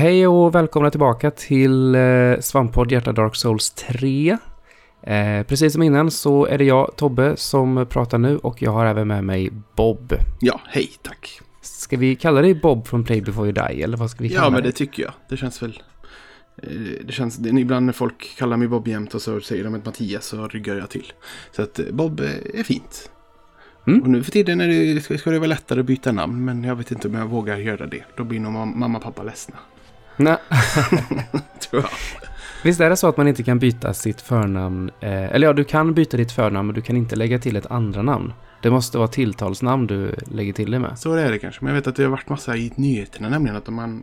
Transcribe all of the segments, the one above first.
Hej och välkomna tillbaka till eh, Svamppodd Hjärta Dark Souls 3. Eh, precis som innan så är det jag, Tobbe, som pratar nu och jag har även med mig Bob. Ja, hej tack. Ska vi kalla dig Bob från Play Before You Die eller vad ska vi kalla Ja, men dig? det tycker jag. Det känns väl... eh, Det känns, ibland när folk kallar mig Bob jämt och så säger de ett Mattias så ryggar jag till. Så att Bob är fint. Mm. Och nu för tiden är det, ska, ska det vara lättare att byta namn men jag vet inte om jag vågar göra det. Då blir nog mam- mamma och pappa ledsna. Nej. Tror jag. Visst är det så att man inte kan byta sitt förnamn? Eh, eller ja, du kan byta ditt förnamn men du kan inte lägga till ett andra namn. Det måste vara tilltalsnamn du lägger till det med. Så är det kanske. Men jag vet att det har varit massa i nyheterna nämligen att om man,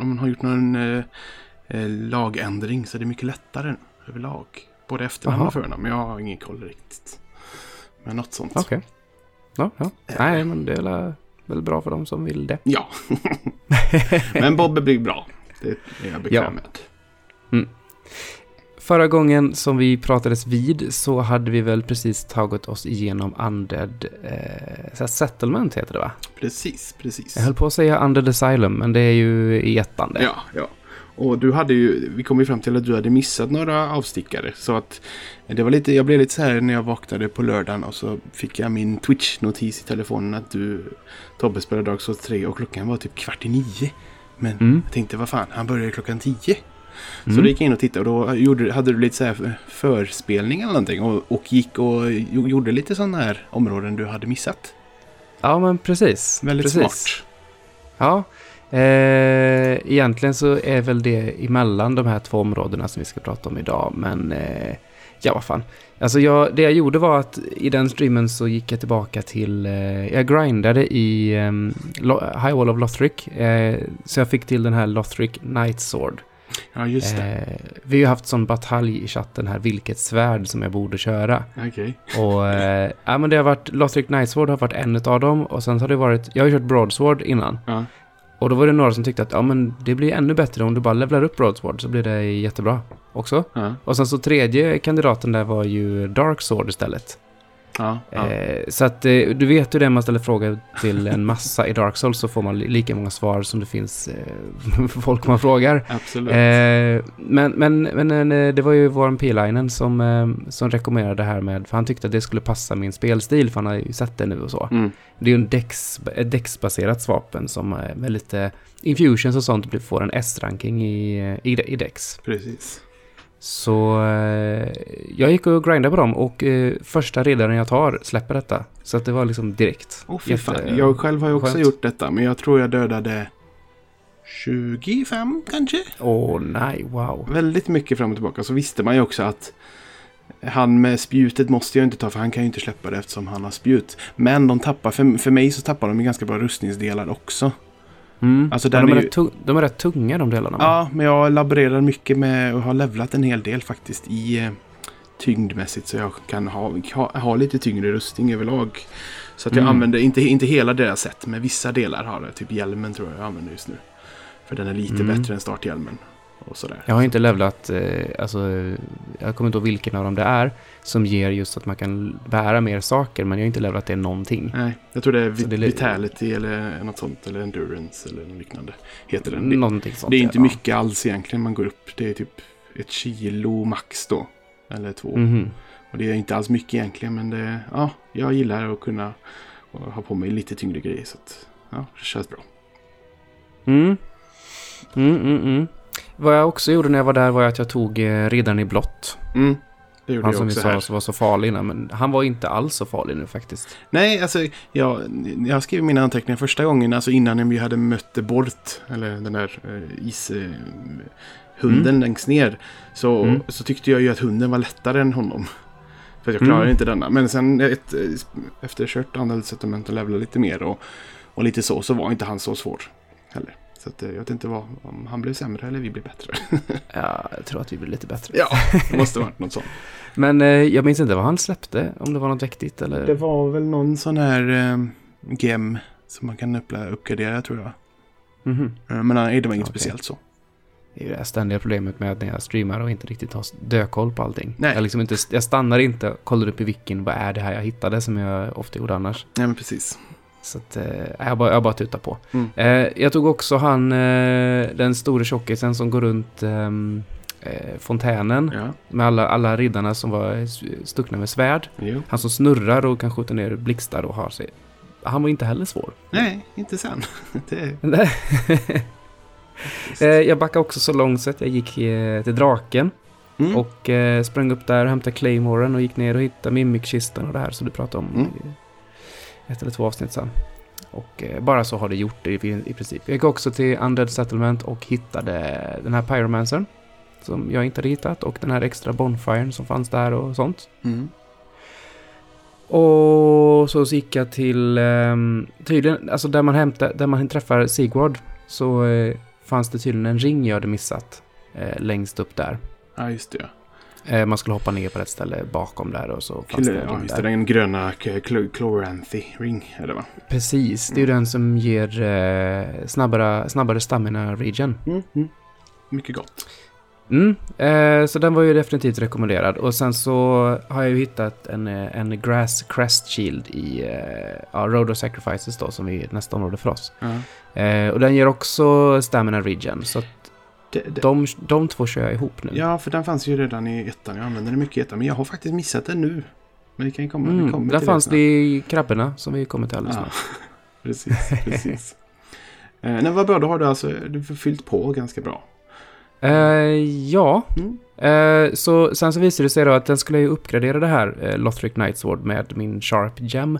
om man har gjort någon eh, eh, lagändring så är det mycket lättare överlag. Både efternamn Aha. och förnamn. Men jag har ingen koll riktigt. Men något sånt. Okej. Ja, ja. Nej, men det är väl- väl bra för dem som vill det. Ja. Men Bobbe blir bra. Det är jag bekväm Ja. med. Förra gången som vi pratades vid så hade vi väl precis tagit oss igenom Undead eh, Settlement heter det va? Precis, precis. Jag höll på att säga Undead Asylum men det är ju i ettan. Ja, ja. Och du hade ju, vi kom ju fram till att du hade missat några avstickare. Så att det var lite, jag blev lite så här när jag vaknade på lördagen och så fick jag min Twitch-notis i telefonen att du, Tobbe spelade Dark Souls 3 och klockan var typ kvart i nio. Men Mm. jag tänkte, vad fan, han började klockan tio. Så Mm. då gick jag in och tittade och då gjorde, hade du lite så här förspelning eller någonting och, och gick och gjo- gjorde lite sådana här områden du hade missat. Ja men precis. Väldigt precis. smart. Ja. Eh, egentligen så är väl det emellan de här två områdena som vi ska prata om idag. Men eh, ja, vad fan. Alltså jag, det jag gjorde var att i den streamen så gick jag tillbaka till... Eh, jag grindade i eh, High Wall of Lothric. Eh, så jag fick till den här Lothric Night Sword. Ja, just det. Eh, vi har ju haft sån batalj i chatten här, vilket svärd som jag borde köra. Okej. Och eh, ja, men det har varit, Lothric Nightsword har varit en av dem och sen har det varit, jag har ju kört Broadsword innan. Ja. Och då var det några som tyckte att ja men det blir ännu bättre om du bara levlar upp Broadsword så blir det jättebra också. Ja. Och sen så tredje kandidaten där var ju Dark Sword istället. Ja. ja. Eh, så att eh, du vet ju det man ställer frågor till en massa i Dark Souls så får man li- lika många svar som det finns eh, folk man frågar. Absolut. Men men, men det var ju våran P-linen som, som rekommenderade det här med, för han tyckte att det skulle passa min spelstil, för han har ju sett det nu och så. Mm. Det är ju en dex, ett dexbaserat vapen som med lite infusions och sånt får en S-ranking i, i, i dex. Precis. Så eh, jag gick och grindade på dem och eh, första redaren jag tar släpper detta. Så att det var liksom direkt. Fan. Jätte- Jag själv har ju också skönt. gjort detta. Men jag tror jag dödade 25 kanske. Åh nej, wow. Väldigt mycket fram och tillbaka. Så visste man ju också att han med spjutet måste jag inte ta för han kan ju inte släppa det eftersom han har spjut. Men de tappar, för, för mig så tappar de ju ganska bra rustningsdelar också. Mm. Alltså, Ja, den de, är är ju- de är rätt tunga de delarna. va? Ja, men jag laborerar mycket med och har levlat en hel del faktiskt i eh, tyngdmässigt. Så jag kan ha, ha, ha lite tyngre rustning överlag. Så att jag Mm. använder, inte, inte hela deras set, men vissa delar har jag. Typ hjälmen tror jag jag använder just nu. För den är lite Mm. bättre än starthjälmen. Och sådär. Jag har inte levlat, eh, alltså, jag kommer inte ihåg vilken av dem det är, som ger just att man kan bära mer saker, men jag har inte levlat det någonting. Nej, jag tror det är, det vit- li- vitality eller något sånt. Eller endurance eller liknande. Heter den. Det, Någonting sånt. det är inte ja. mycket alls egentligen man går upp. Det är typ ett kilo max då. Eller två. Mhm. Och det är inte alls mycket egentligen. Men det, ja, jag gillar att kunna ha på mig lite tyngre grejer. Så att, ja, det känns bra. Mm. Mm, mm, mm. Vad jag också gjorde när jag var där var att jag tog eh, Riddaren i blått. Mm, det gjorde Han som vi sa här. så var så farlig innan, men han var inte alls så farlig nu faktiskt. Nej, alltså jag, jag skrev mina anteckningar första gången, alltså innan vi hade mött Bort, eller den där eh, ishunden eh, hunden längst ner. Så, Mm. så tyckte jag ju att hunden var lättare än honom. För jag klarar Mm. inte denna. Men sen ett, eh, efter kört andra settlement och levlat lite mer och, och lite så, så var inte han så svår. Så att, eh, jag vet inte vad, om han blev sämre eller vi blev bättre. Ja, jag tror att vi blir lite bättre. ja, det måste ha varit något sånt. Men eh, jag minns inte vad han släppte, om det var något viktigt eller? Det var väl någon sån här eh, gem som man kan uppgradera tror jag. Mhm. Eh, Men nej, det var inget Okej. speciellt så. Det är ju det ständiga problemet med att när jag streamar och inte riktigt har dökoll på allting. Nej. Jag, liksom inte, jag stannar inte och kollar upp i wikin, vad är det här jag hittade som jag ofta gjorde annars. Nej men precis. Så att, eh, jag, bara, jag bara tutar på. Mm. Eh, jag tog också han, eh, den store tjockisen som går runt ehm, eh, fontänen. Ja, Med alla, alla riddarna som var stuckna med svärd. jo. Han som snurrar och kan skjuta ner blixtar och har sig. Han var inte heller svår. Nej, inte sen. Det. Eh, jag backade också så långt så att jag gick eh, till draken. mm. Och sprang upp där och hämtade Claymoren och gick ner och hittade Mimic-kistan och det här som du pratade om Mm. Ett eller två avsnitt sen. Och eh, bara så har det gjort det i, princip. Jag gick också till Undead Settlement och hittade den här Pyromancern. Som jag inte hade hittat och den här extra Bonfiren som fanns där och sånt. Mm. Och så gick jag till, ehm, tydligen, alltså där man hämtar, där man träffar Sigward så eh, fanns det tydligen en ring jag hade missat eh, längst upp där. Ja, just det. Eh, man skulle hoppa ner på ett ställe bakom där och så fanns det en Ja, just det. Den gröna Chloranthy ring, är det va? Precis, det är ju den som ger eh, snabbare, snabbare stamina region. Mm. Mm. Mycket gott. Mm, eh, så den var ju definitivt rekommenderad. Och sen så har jag ju hittat en, eh, en Grass Crest Shield i eh, ja, Road of Sacrifices då, som är nästa område för oss. Ja. Eh, och den ger också Stamina Region, så att Det, det, de, de två kör jag ihop nu. ja, för den fanns ju redan i ettan. Jag använder den mycket i ettan. Men jag har faktiskt missat den nu. Men vi kan komma, vi Mm, kommer där fanns det i krabborna som vi kommer till alldeles Ja, snart. precis. precis. eh, nej, vad bra, då har du alltså du fyllt på ganska bra. Eh, ja, Mm. eh, så sen så visade det sig då att den skulle ju uppgradera det här eh, Lothric Nightsword med min Sharp Gem.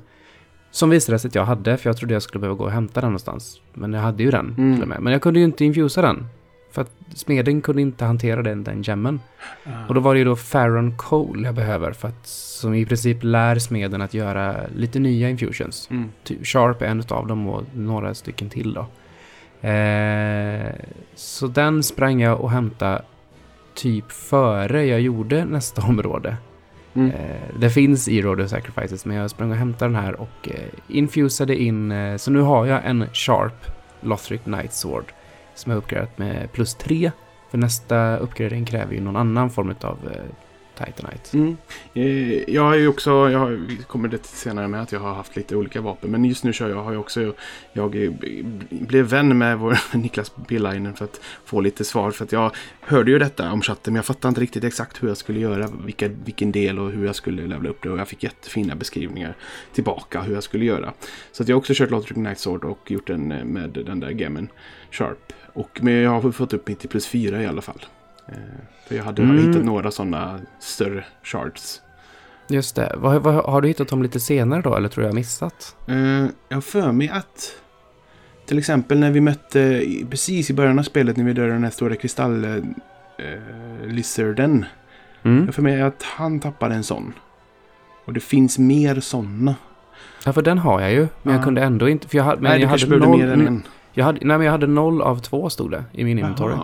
Som visade sig att jag hade, för jag trodde jag skulle behöva gå och hämta den någonstans. Men jag hade ju den Mm. till och med. Men jag kunde ju inte infusa den. För att smeden kunde inte hantera den, den gemmen. Och då var det ju då Farron Coal jag behöver för att som i princip lär smeden att göra lite nya infusions. Mm. Ty- Sharp är en av dem och några stycken till då. Eh, så den sprang jag och hämtade typ före jag gjorde nästa område. Mm. Eh, det finns i Road of Sacrifices men jag sprang och hämtade den här och eh, infusade in. Eh, så nu har jag en Sharp Lothric Knight Sword som jag har uppgraderat med plus 3. För nästa uppgradering kräver ju någon annan form av eh, Titanite. Mm. Eh, Jag har ju också, jag har, kommer det till senare med att jag har haft lite olika vapen. Men just nu kör jag, har jag också, jag eh, blev vän med vår Niklas Billainen för att få lite svar. För att jag hörde ju detta om chatten men jag fattade inte riktigt exakt hur jag skulle göra, vilka, vilken del och hur jag skulle levla upp det. Och jag fick jättefina beskrivningar tillbaka hur jag skulle göra. Så att jag har också kört Lothric Night Sword och gjort den eh, med den där gemmen Sharp. Och, men jag har fått upp mitt till plus fyra i alla fall. Eh, För jag hade Mm. hittat några sådana större shards. Just det. Vad, vad, har du hittat dem lite senare då eller tror jag missat? Eh, jag har för mig att till exempel när vi mötte precis i början av spelet när vi dödade den här stora kristall eh, lizarden. Jag Mm. har för mig att han tappade en sån. Och det finns mer sådana. Ja, för den har jag ju. Men jag Ja. kunde ändå inte... För jag hade, men Nej, du jag kanske hade behövde noll, mer än en. Jag hade, nej, men jag hade noll av två stod det i min inventory.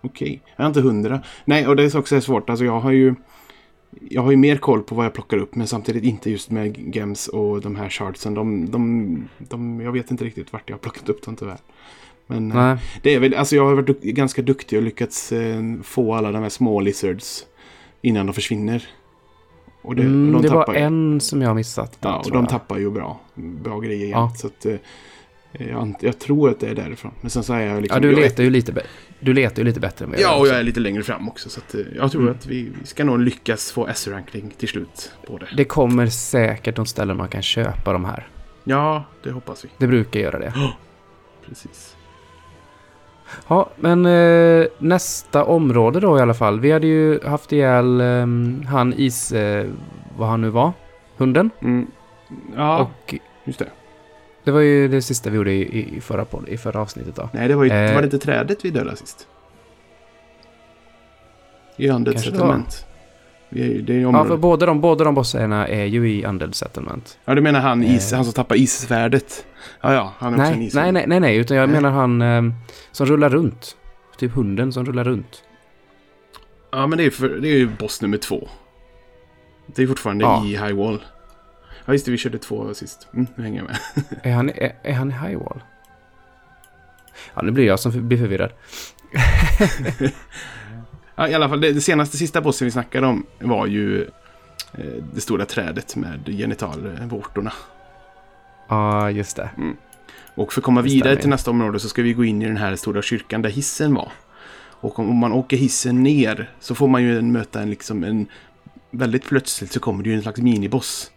Okej, jag har inte hundra. Nej, och det är också svårt. Alltså jag har ju... Jag har ju mer koll på vad jag plockar upp men samtidigt inte just med gems och de här shardsen. De, de, de, jag vet inte riktigt vart jag har plockat upp dem tyvärr. Men eh, Nej. det är väl, alltså jag har varit duk- ganska duktig och lyckats eh, få alla de här små lizards innan de försvinner. Och det, mm, och de det var ju- en som jag har missat. Där, Ja, och de jag. tappar ju bra, bra grejer jämt. Ja. Så att, eh, jag, jag tror att det är därifrån. Men sen så är jag liksom... Ja, du letar ju lite, du letar ju lite bättre än vad jag Ja, och jag är lite längre fram också. Så eh, jag tror Mm. att vi, vi ska nog lyckas få S-ranking till slut på det. Det kommer säkert något ställe man kan köpa de här. Ja, det hoppas vi. Det brukar göra det. Precis. Ja, men eh, nästa område då i alla fall. Vi hade ju haft ihjäl eh, han is... Eh, vad han nu var. Hunden. Mm. Ja, Och just det. Det var ju det sista vi gjorde i, i, förra, podd- i förra avsnittet då. Nej, det var, ju, Eh. var det inte trädet vi dödade sist? I Undead det Settlement. Vi är, det är Ja, för båda de, båda de bossarna är ju i Undead Settlement. Ja, du menar han, is, Eh. han som tappar issvärdet? Ja, ja, han är också en Nej, nej, nej, nej, nej, utan jag Nej. menar han eh, som rullar runt. Typ hunden som rullar runt. Ja, men det är, för, det är ju boss nummer två. Det är fortfarande Ja. i High Wall. Ja, just det, vi körde två sist. Mm, nu hänger jag med. Är han, är, är han i Highwall? Ja, nu blir jag som blir förvirrad. Ja, i alla fall, det, det senaste sista bossen vi snackade om var ju eh, det stora trädet med genitalvårtorna. Ja, just det. Och för att komma Det vidare till nästa område så ska vi gå in i den här stora kyrkan där hissen var. Och om om man åker hissen ner så får man ju möta en liksom en... Väldigt plötsligt så kommer det ju en slags miniboss.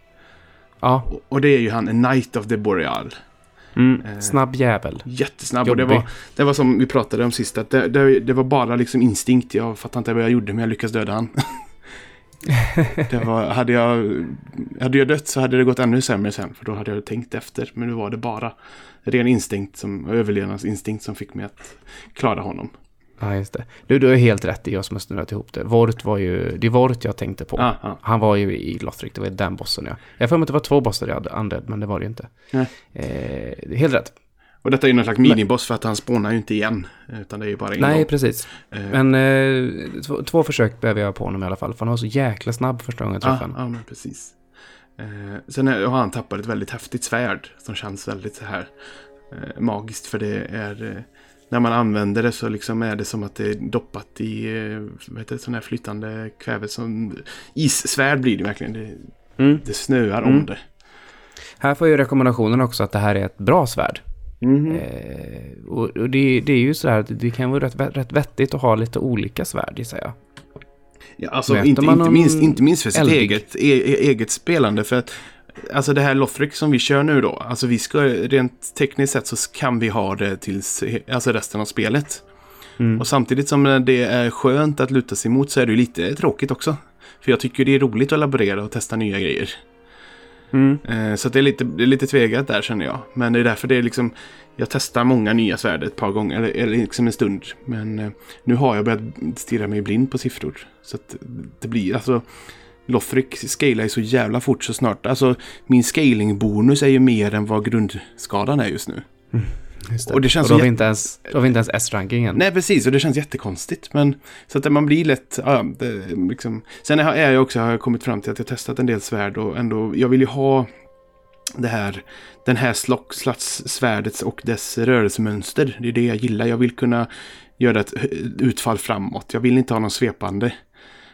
Ja, Och- Och det är ju han, Knight of the Boreal. mm. Eh, snabb jävel. Jättesnabb. Och det var, det var som vi pratade om sist. Att det, det, det var bara liksom instinkt. Jag fattar inte vad jag gjorde men jag lyckades döda han. det var, hade, jag, hade jag dött så hade det gått ännu sämre sen. För då hade jag tänkt efter. Men nu var det bara ren instinkt som, överlevnadsinstinkt som fick mig att klara honom. Ja, just det. Du, du har helt rätt i jag som har snurrat ihop det. Vort var ju, det är Vort jag tänkte på. Ah, ah. Han var ju i Lothric, det var den bossen ja. Jag har att det var två bossar jag hade undead, men det var det ju inte. Nej. Eh, helt rätt. Och detta är ju någon slags miniboss för att han spånar ju inte igen. Utan det är ju bara en Nej, gång. precis. Eh, Men eh, två, två försök behöver jag på honom i alla fall, för han var så jäkla snabb första gången jag Ja, träffade honom. ja, men precis. Eh, sen är, har han tappat ett väldigt häftigt svärd som känns väldigt så här eh, magiskt. För det är, eh, när man använder det så liksom är det som att det är doppat i eh, heter det, sån här flytande kväve. Som, issvärd blir det verkligen. Det, Mm. det snöar Mm. om det. Här får jag ju rekommendationen också att det här är ett bra svärd. Mhm. Eh, och och det, det är ju så här att det kan vara rätt, rätt vettigt att ha lite olika svärd gissar jag. Ja, alltså Möter inte, inte, minst, inte minst för sitt eget, e, e, eget spelande. För att Alltså det här Lothric som vi kör nu då. Alltså vi ska rent tekniskt sett så kan vi ha det tills alltså resten av spelet. Mm. Och samtidigt som det är skönt att luta sig mot så är det ju lite tråkigt också. För jag tycker det är roligt att laborera och testa nya grejer. Mm. Eh, så det, är lite, det är lite tvegat där känner jag. Men det är därför det är liksom... Jag testar många nya svärd ett par gånger, eller, eller liksom en stund. Men eh, nu har jag börjat stirra mig blind på siffror. Så att det blir alltså... Lothric scalar ju så jävla fort så snart. Alltså min scaling-bonus är ju mer än vad grundskadan är just nu. Just det. Och det känns och så då har vi inte ens, då har vi inte ens S-rankingen. Nej, precis. Och det känns jättekonstigt. Men så att man blir lätt... Ja, det, liksom. Sen är jag också, har jag kommit fram till att jag testat en del svärd och ändå... Jag vill ju ha det här, den här slock, slags svärdets och dess rörelsemönster. Det är det jag gillar. Jag vill kunna göra ett utfall framåt. Jag vill inte ha någon svepande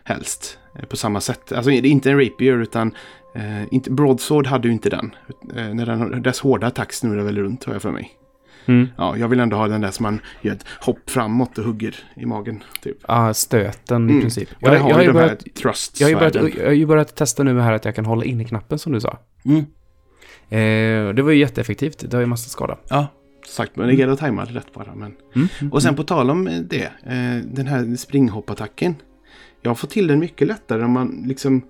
helst. eh, På samma sätt. Alltså det är inte en rapier utan eh, inte, Broadsword hade ju inte den. Eh, när den. Dess hårda attack snurrar väl runt har jag för mig. Mm. Ja, jag vill ändå ha den där som man gör ett hopp framåt och hugger i magen. Typ. Ja, stöten i Mm. princip. Och det har, jag, ju ju börjat, jag, har ju börjat, jag har ju börjat testa nu här att jag kan hålla inne knappen som du sa. Mm. Eh, det var ju jätteeffektivt. Det har ju massa skada. Ja, sagt. Men det gäller att tajma det rätt bara. Men... Mm. Och sen på tal om det. Eh, den här springhoppattacken. Jag fått till den mycket lättare om man liksom...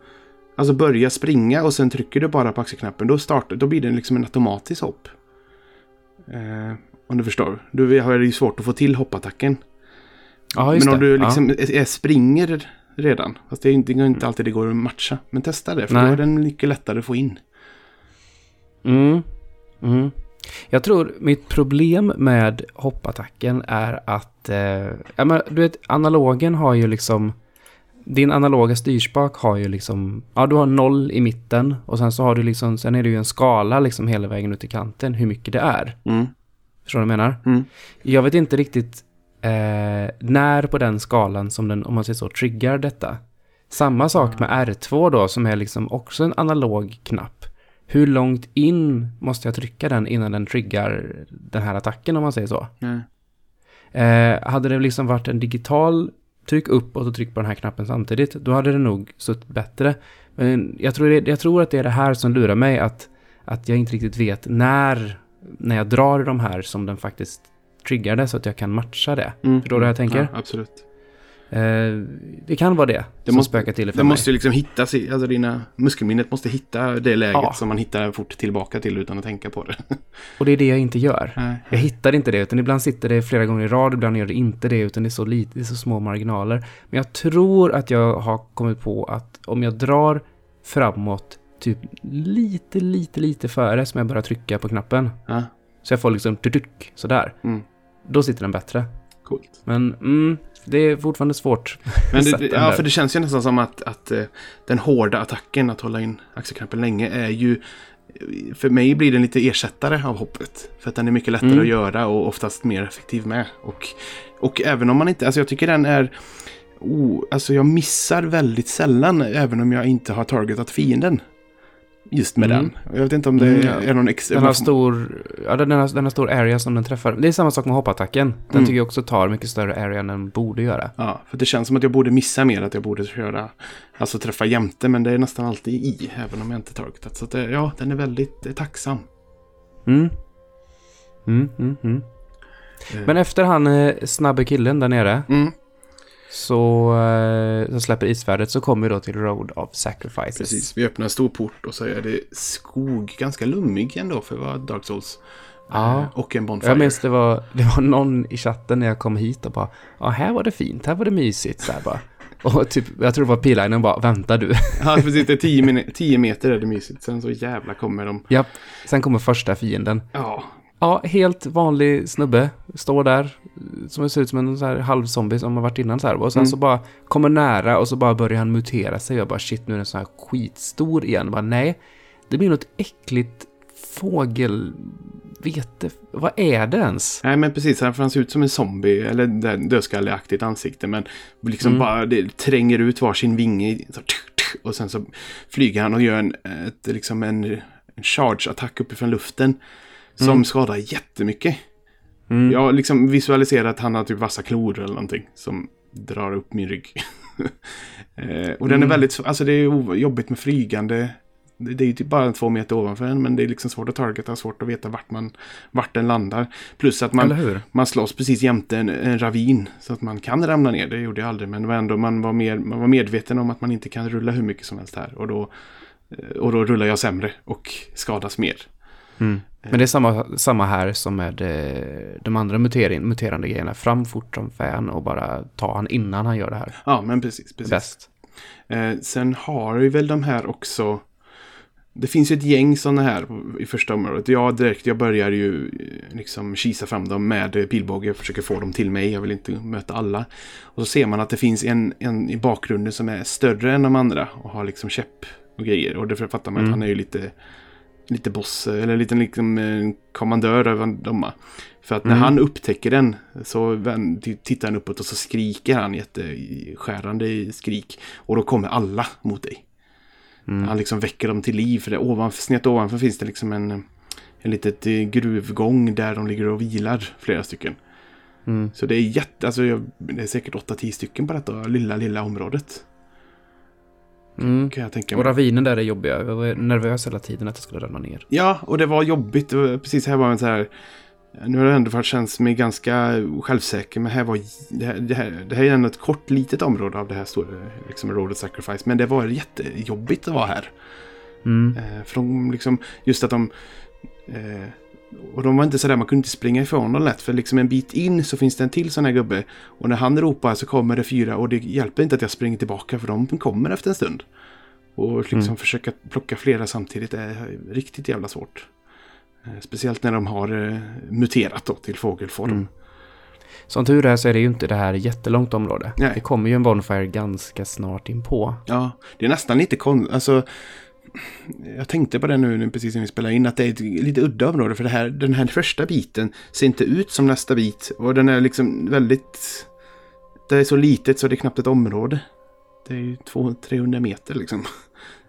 Alltså börjar springa och sen trycker du bara på axelknappen. Då startar, då blir det liksom en automatisk hopp. Eh, om du förstår. Du har ju svårt att få till hoppattacken. Ja, Men om det. du Ja. liksom är springer redan. Fast det är inte, det inte alltid det går att matcha. Men testa det. För Nej. då är den mycket lättare att få in. Mm. Mm. Jag tror mitt problem med hoppattacken är att, eh, ja, men, du vet, analogen har ju liksom, din analoga styrspak har ju liksom, ja du har noll i mitten och sen så har du liksom, sen är det ju en skala liksom hela vägen ut till kanten hur mycket det är. Mm. Förstår du vad jag menar? Mm. Jag vet inte riktigt eh, när på den skalan som den, om man säger så, triggar detta. Samma sak med R2 då, som är liksom också en analog knapp. Hur långt in måste jag trycka den innan den triggar den här attacken, om man säger så? Nej. Eh, hade det liksom varit en digital tryck uppåt och tryck på den här knappen samtidigt, då hade det nog suttit bättre. Men jag tror, det, jag tror att det är det här som lurar mig, att, att jag inte riktigt vet när, när jag drar de här som den faktiskt triggar det så att jag kan matcha det. Mm. Förstår du vad jag tänker? Ja, absolut. Eh, det kan vara det, Det som måste- spökar till det för Det mig. måste liksom hitta alltså dina muskelminnet måste hitta det läget Ja. som man hittar fort tillbaka till utan att tänka på det. Och det är det jag inte gör. Nej. Jag hittar inte det, utan ibland sitter det flera gånger i rad, ibland gör det inte det, utan det är så lite, det är så små marginaler. Men jag tror att jag har kommit på att om jag drar framåt typ lite, lite, lite före som jag bara trycka på knappen, Ja, så jag får liksom tuduck, sådär. Mm. Då sitter den bättre. coolt. Men mm, det är fortfarande svårt. Men det, ja, där. för det känns ju nästan som att, att eh, den hårda attacken, att hålla in axelknappen länge, är ju... För mig blir den lite ersättare av hoppet. För att den är mycket lättare Mm. att göra och oftast mer effektiv med. Och, och även om man inte... Alltså jag tycker den är... Oh, alltså jag missar väldigt sällan även om jag inte har targetat fienden. Just med Mm. den. Jag vet inte om det Mm, ja. är någon extra... Den har stor, ja, den har, den har stor area som den träffar. Det är samma sak med hoppattacken. Den Mm. tycker jag också tar mycket större area än den borde göra. Ja, för det känns som att jag borde missa mer, att jag borde köra, alltså träffa jämte, men det är nästan alltid i, även om jag inte targetat. Så det, ja, den är väldigt eh, tacksam. Mm. Mm, mm, mm. Eh. Men efter han eh, snabbe killen där nere Mm, så, eh, så släpper isvärdet så kommer vi då till Road of Sacrifices. precis. Vi öppnar en stor port och så är det skog, ganska lummig ändå för att vara Dark Souls. Ja. Eh, Och en bonfire. Jag minns det var, det var någon i chatten när jag kom hit och bara Ja, här var det fint, här var det mysigt så bara. Och typ, jag tror det var pilinen bara, vänta du. Ja, precis. Det är tio, tio meter är det mysigt. Sen så jävla kommer de. Japp, sen kommer första fienden. Ja, Ja, helt vanlig snubbe. Står där, som ser ut som en så här halvzombie som har varit innan så här. Och sen Mm. så bara kommer nära och så bara börjar han mutera sig. Jag bara shit, nu är den så här skitstor igen. Bara, nej, det blir något äckligt fågelvete. Vad är det ens? nej men precis. Han han ser ut som en zombie, eller dödskalleaktigt ansikte. Men liksom Mm. bara det tränger ut varsin vinge. Så, och sen så flyger han och gör en, ett, liksom en, en charge-attack uppifrån luften. Som Mm. skadar jättemycket. Mm. Jag liksom visualiserat att han har typ vassa klor eller någonting. Som drar upp min rygg. eh, och den Mm. är väldigt, så- alltså det är jobbigt med flygande. Det, det är ju typ bara två meter ovanför en. Men det är liksom svårt att targeta, svårt att veta vart, man, vart den landar. Plus att man, man slåss precis jämte en, en ravin. Så att man kan ramla ner. Det gjorde jag aldrig. Men var ändå, man, var mer, man var medveten om att man inte kan rulla hur mycket som helst här. Och då, och då rullar jag sämre och skadas mer. Mm. Men det är samma, samma här som med eh, de andra mutering, muterande grejerna. Fram fort som fan och bara ta han innan han gör det här. Ja, men precis. precis. Bäst. Eh, sen har vi väl de här också. Det finns ju ett gäng sådana här i första området. Jag direkt, jag börjar ju eh, liksom kisa fram dem med eh, pilbåge. Jag försöker få dem till mig. Jag vill inte möta alla. Och så ser man att det finns en, en i bakgrunden som är större än de andra. Och har liksom käpp och grejer. Och därför fattar man Mm. att han är ju lite, lite boss. Eller lite liksom eh, kommandör över dem. För att när Mm. han upptäcker den så tittar han uppåt och så skriker han jätteskärande skrik. Och då kommer alla mot dig. Mm. Han liksom väcker dem till liv. För det, ovanför, snett ovanför finns det liksom en, en litet eh, gruvgång där de ligger och vilar. Flera stycken. Mm. Så det är jätte, alltså jag, det är säkert 8-10 stycken på detta lilla, lilla området. Mm. Kan jag tänka Och mig. ravinen där är jobbiga. Jag var nervös hela tiden att jag skulle ramla ner. Ja, och det var jobbigt. Det precis här var en så här. Nu har det ändå varit känns mig ganska självsäker. Men här var det här, det här, det här är ändå ett kort litet område av det här stora liksom Road of Sacrifice. Men det var jättejobbigt att vara här. Mm. Eh, för de liksom, just att de... Eh, och de var inte sådär, man kunde inte springa ifrån dem lätt. För liksom en bit in så finns det en till sån här gubbe. Och när han ropar så kommer det fyra. Och det hjälper inte att jag springer tillbaka för de kommer efter en stund. Och liksom Mm. försöka plocka flera samtidigt är riktigt jävla svårt. Eh, speciellt när de har eh, muterat då till fågelform. Mm. Som tur är så är det ju inte det här jättelångt område. Nej. Det kommer ju en Bonfire ganska snart in på. Ja, det är nästan lite konstigt. Alltså, jag tänkte på det nu, precis när vi spelade in, att det är ett lite udda område. För det här, den här första biten ser inte ut som nästa bit. Och den är liksom väldigt... Det är så litet så det är knappt ett område. Det är ju 200-300 meter liksom.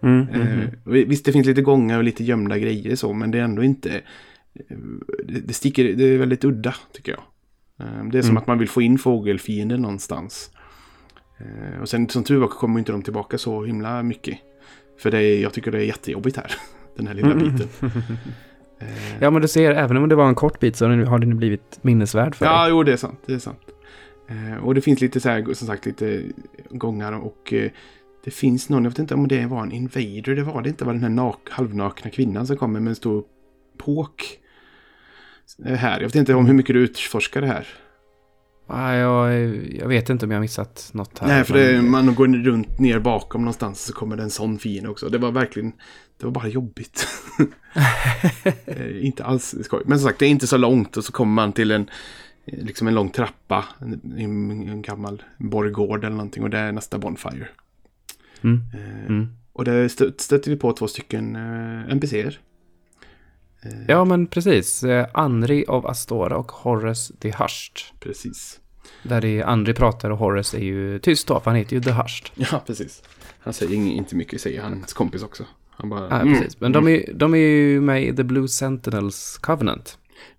Mm, mm, mm. Eh, visst, det finns lite gångar och lite gömda grejer så, men det är ändå inte... eh, Det, sticker, det är väldigt udda, tycker jag. Eh, Det är som Mm. att man vill få in fågelfienden någonstans. Eh, Och sen som tur var kommer inte de tillbaka så himla mycket. För det är, jag tycker det är jättejobbigt här. Den här lilla Mm. biten. Eh, Ja, men du ser, även om det var en kort bit så har den blivit minnesvärd för Ja, dig. jo det är sant. Det är sant. Eh, och det finns lite så här, som sagt, lite gångar och eh, det finns någon, jag vet inte om det var en invader, det var det inte, var den här nak, halvnakna kvinnan som kommer med en stor påk. Här, jag vet inte om hur mycket du utforskar det här. Ja, jag, jag vet inte om jag missat något här. Nej, för men- det, man går runt ner bakom någonstans så kommer det en sån fiende också. Det var verkligen, det var bara jobbigt. Eh, inte alls skoj. Men som sagt, det är inte så långt och så kommer man till en, liksom en lång trappa. En, en, gammal borggård eller någonting och det är nästa Bonfire. Mm, Eh, mm. Och där stö- stöter vi på två stycken eh, NPCer. Eh, Ja, men precis. Eh, Andri av Astora och Horace the Hushed. Precis. Där det är Andri pratar och Horace är ju tyst då, för han heter ju The Hushed. Ja, precis. Han säger inte mycket, säger hans kompis också. Han bara, Ja, mm, precis. Men de är, de är ju med i The Blue Sentinels Covenant.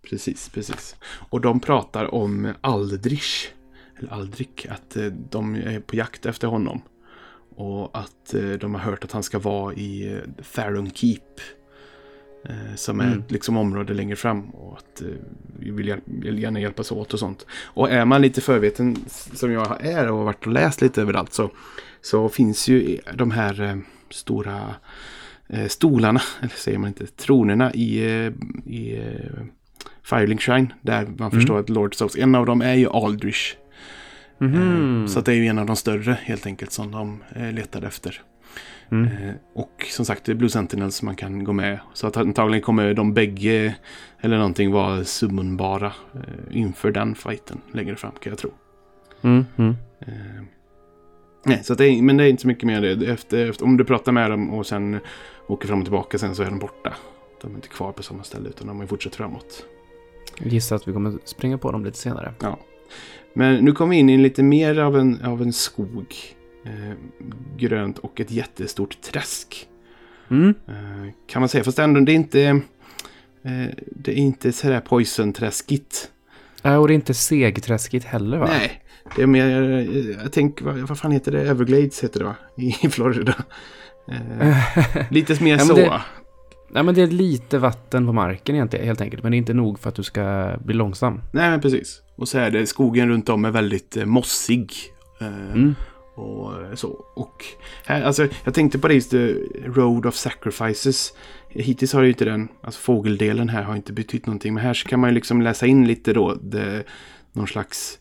Precis, precis. Och de pratar om Aldrich, eller Aldrich, att eh, de är på jakt efter honom. Och att eh, de har hört att han ska vara i eh, Theron Keep. Eh, Som är Mm. ett liksom, område längre fram. Och att eh, vi vill, vill gärna hjälpas åt och sånt. Och är man lite förveten som jag är och har varit och läst lite överallt så, så finns ju de här eh, stora eh, stolarna, eller säger man inte, tronerna i, eh, i eh, Firelink Shrine. Där man förstår att Lord Souls, en av dem är ju Aldrich. Mhm. Eh, Så det är ju en av de större helt enkelt som de letade efter. Mm. Eh, Och som sagt, det är Blue Sentinels man kan gå med. Så att antagligen kommer de bägge eller någonting vara summonbara eh, inför den fighten längre fram kan jag tro. Mm, mm. Eh, Nej, så det är, men det är inte så mycket mer det. Efter, efter, om du pratar med dem och sen åker fram och tillbaka sen så är de borta. De är inte kvar på samma ställe utan de har fortsatt framåt. Jag gissar att vi kommer springa på dem lite senare. Ja. Men nu kommer vi in i lite mer av en, av en skog. Eh, grönt och ett jättestort träsk. Mm. Eh, kan man säga. Fast ändå, det är inte... Eh, det är inte sådär poison-träskigt. Äh, och det är inte segträskigt heller va? Nej. Det är mer... Jag tänker, vad, vad fan heter det? Everglades heter det va? I Florida. Lite mer Ja, så. det- Nej men det är lite vatten på marken egentligen, helt enkelt. Men det är inte nog för att du ska bli långsam. Nej, men precis. Och så är det, skogen runt om är väldigt eh, mossig. Eh, Mm. Och eh, så. Och här, alltså, jag tänkte på det just the Road of Sacrifices. Hittills har ju inte den, alltså fågeldelen här har inte betytt någonting. Men här så kan man ju liksom läsa in lite då det, någon slags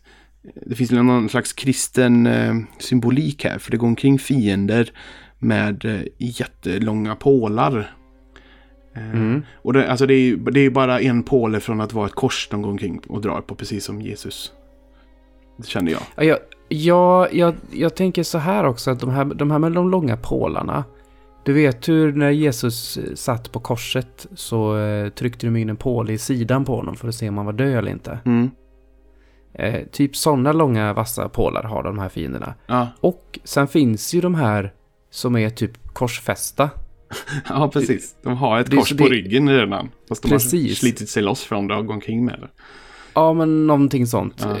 det finns någon slags kristen eh, symbolik här. För det går omkring fiender med eh, jättelånga pålar. Eh, Mm. Och det, alltså det, är, ju- det är bara en påle från att vara ett kors de går omkring och drar på. Precis som Jesus. Det kände jag. Ja, jag, ja, jag, jag tänker så här också, att de här, de här med de långa pålarna. Du vet hur när Jesus eh, satt på korset så eh, tryckte de in en påle i sidan på honom för att se om han var död eller inte. Mm. Eh, typ sådana långa vassa pålar har de här fienderna. Ja. Och sen finns ju de här som är typ korsfästa. Ja, precis. De har ett det kors på det- ryggen redan. Fast de har Precis. slitit sig loss från det och går omkring med det. Ja, men någonting sånt. Ja.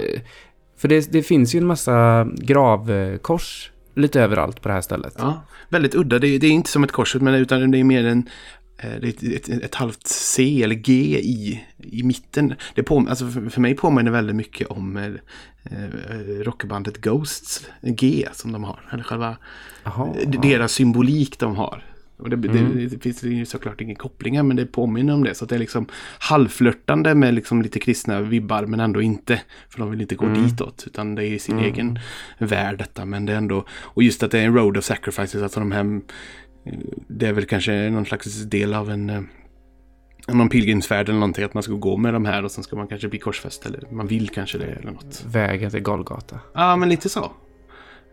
För det, det finns ju en massa gravkors lite överallt på det här stället. Ja, väldigt udda. Det är, det är inte som ett kors, men utan det är mer en... eh, ett, ett, ett halvt C eller G i, i mitten. Det på, alltså för, för mig påminner väldigt mycket om eh, eh, rockbandet Ghosts G som de har. Eller själva Jaha. d- deras symbolik de har. Och det, Mm. det, det finns ju såklart ingen kopplingar men det påminner om det. Så att det är liksom halvflörtande med liksom lite kristna vibbar men ändå inte. För de vill inte gå Mm. ditåt utan det är sin Mm. egen värld detta. Men det är ändå, och just att det är en road of sacrifices. Alltså de här, det är väl kanske någon slags del av en eh, någon pilgrimsfärd eller någonting. Att man ska gå med de här och sen ska man kanske bli korsfäst. Eller man vill kanske det eller något. Vägen till Golgata. Ja, men lite så.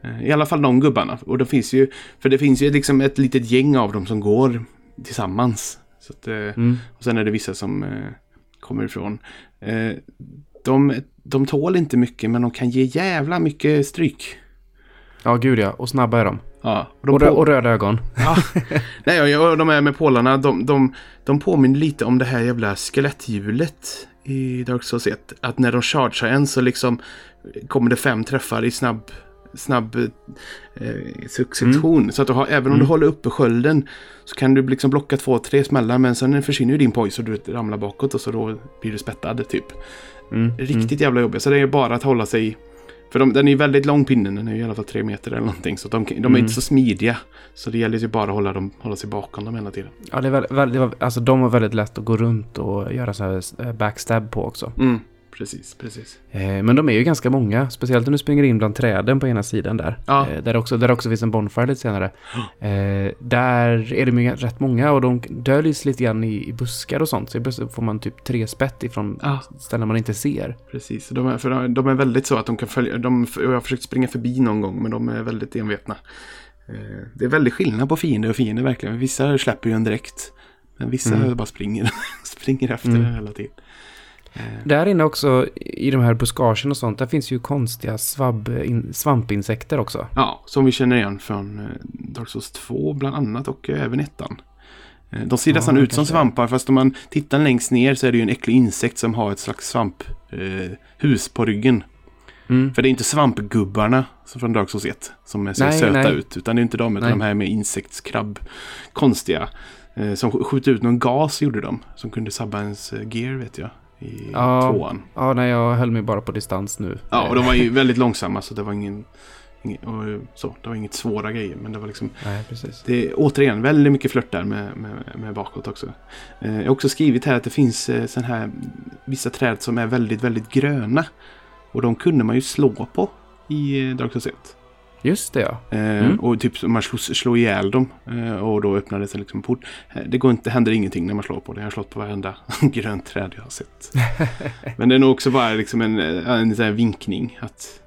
Eh, I alla fall de gubbarna. Och det finns ju, för det finns ju liksom ett litet gäng av dem som går tillsammans. Så att, eh, Mm. och sen är det vissa som eh, kommer ifrån. De, de tål inte mycket men de kan ge jävla mycket stryk. Ja, gud ja. Och snabba är de. Ja, och de Och, rö- och röda ögon. Ja. Nej, och de är med pålarna. De, de, de påminner lite om det här jävla skeletthjulet i Dark Souls 1. Att när de chargear en så liksom kommer det fem träffar i snabb, snabb eh, succession. Så att du har, även om du Mm. håller uppe skölden så kan du liksom blocka två, tre smällar. Men sen försvinner ju din poise och du ramlar bakåt och så då blir du spettad typ. Mm. Riktigt jävla jobbigt. Så det är bara att hålla sig... För de, den är ju väldigt lång pinnen. Den är ju i alla fall tre meter eller någonting. Så de, de är Mm. inte så smidiga. Så det gäller ju bara att hålla, dem, hålla sig bakom dem hela tiden. Ja, det är väldigt, väldigt, alltså de var väldigt lätt att gå runt och göra så här eh, backstab på också. Precis, precis. Eh, Men de är ju ganska många, speciellt om du springer in bland träden på ena sidan där. Ja. Eh, Där, också, där också finns en bonfire lite senare. Eh, där är det ju rätt många och de döljs lite grann i, i buskar och sånt. Så ibland får man typ tre spett ifrån Ja. ställen man inte ser. Precis. De är, för de, de är väldigt så att de kan följa... De, jag har försökt springa förbi någon gång men de är väldigt envetna. Det är väldigt skillnad på fiender och fiender verkligen. Vissa släpper ju en direkt. Men vissa Mm. bara springer, springer efter Mm. hela tiden. Eh, Där inne också, i de här buskagen och sånt, där finns ju konstiga svabb, in, svampinsekter också. Ja, som vi känner igen från eh, Dark Souls 2 bland annat och eh, även ettan. De ser Ja, nästan ut som svampar fast om man tittar längst ner så är det ju en äcklig insekt som har ett slags svamphus eh, på ryggen. Mm. För det är inte svampgubbarna som från Dark Souls 1 som ser Nej, söta nej. ut. Utan det är inte de, utan Nej. de här med insektskrabb. Konstiga. Eh, som sk- skjuter ut någon gas gjorde de. Som kunde sabba ens gear vet jag. I Ja. tvåan. Ja, nej, jag höll mig bara på distans nu. Ja, och de var ju väldigt långsamma så det var ingen... ingen så, det var inget svåra grejer. Men det var liksom... Nej, precis. Det är återigen väldigt mycket flört där med, med, med bakåt också. Eh, jag har också skrivit här att det finns eh, sån här vissa träd som är väldigt, väldigt gröna. Och de kunde man ju slå på i eh, Dark Souls 1. Just det, ja. Eh, Mm. Och typ man slår, slår ihjäl dem. Eh, och då öppnades det liksom en port. Eh, Det går inte, händer ingenting när man slår på det. Jag har slått på varenda grönt träd jag har sett. Men det är nog också bara liksom en, en sån vinkning. Att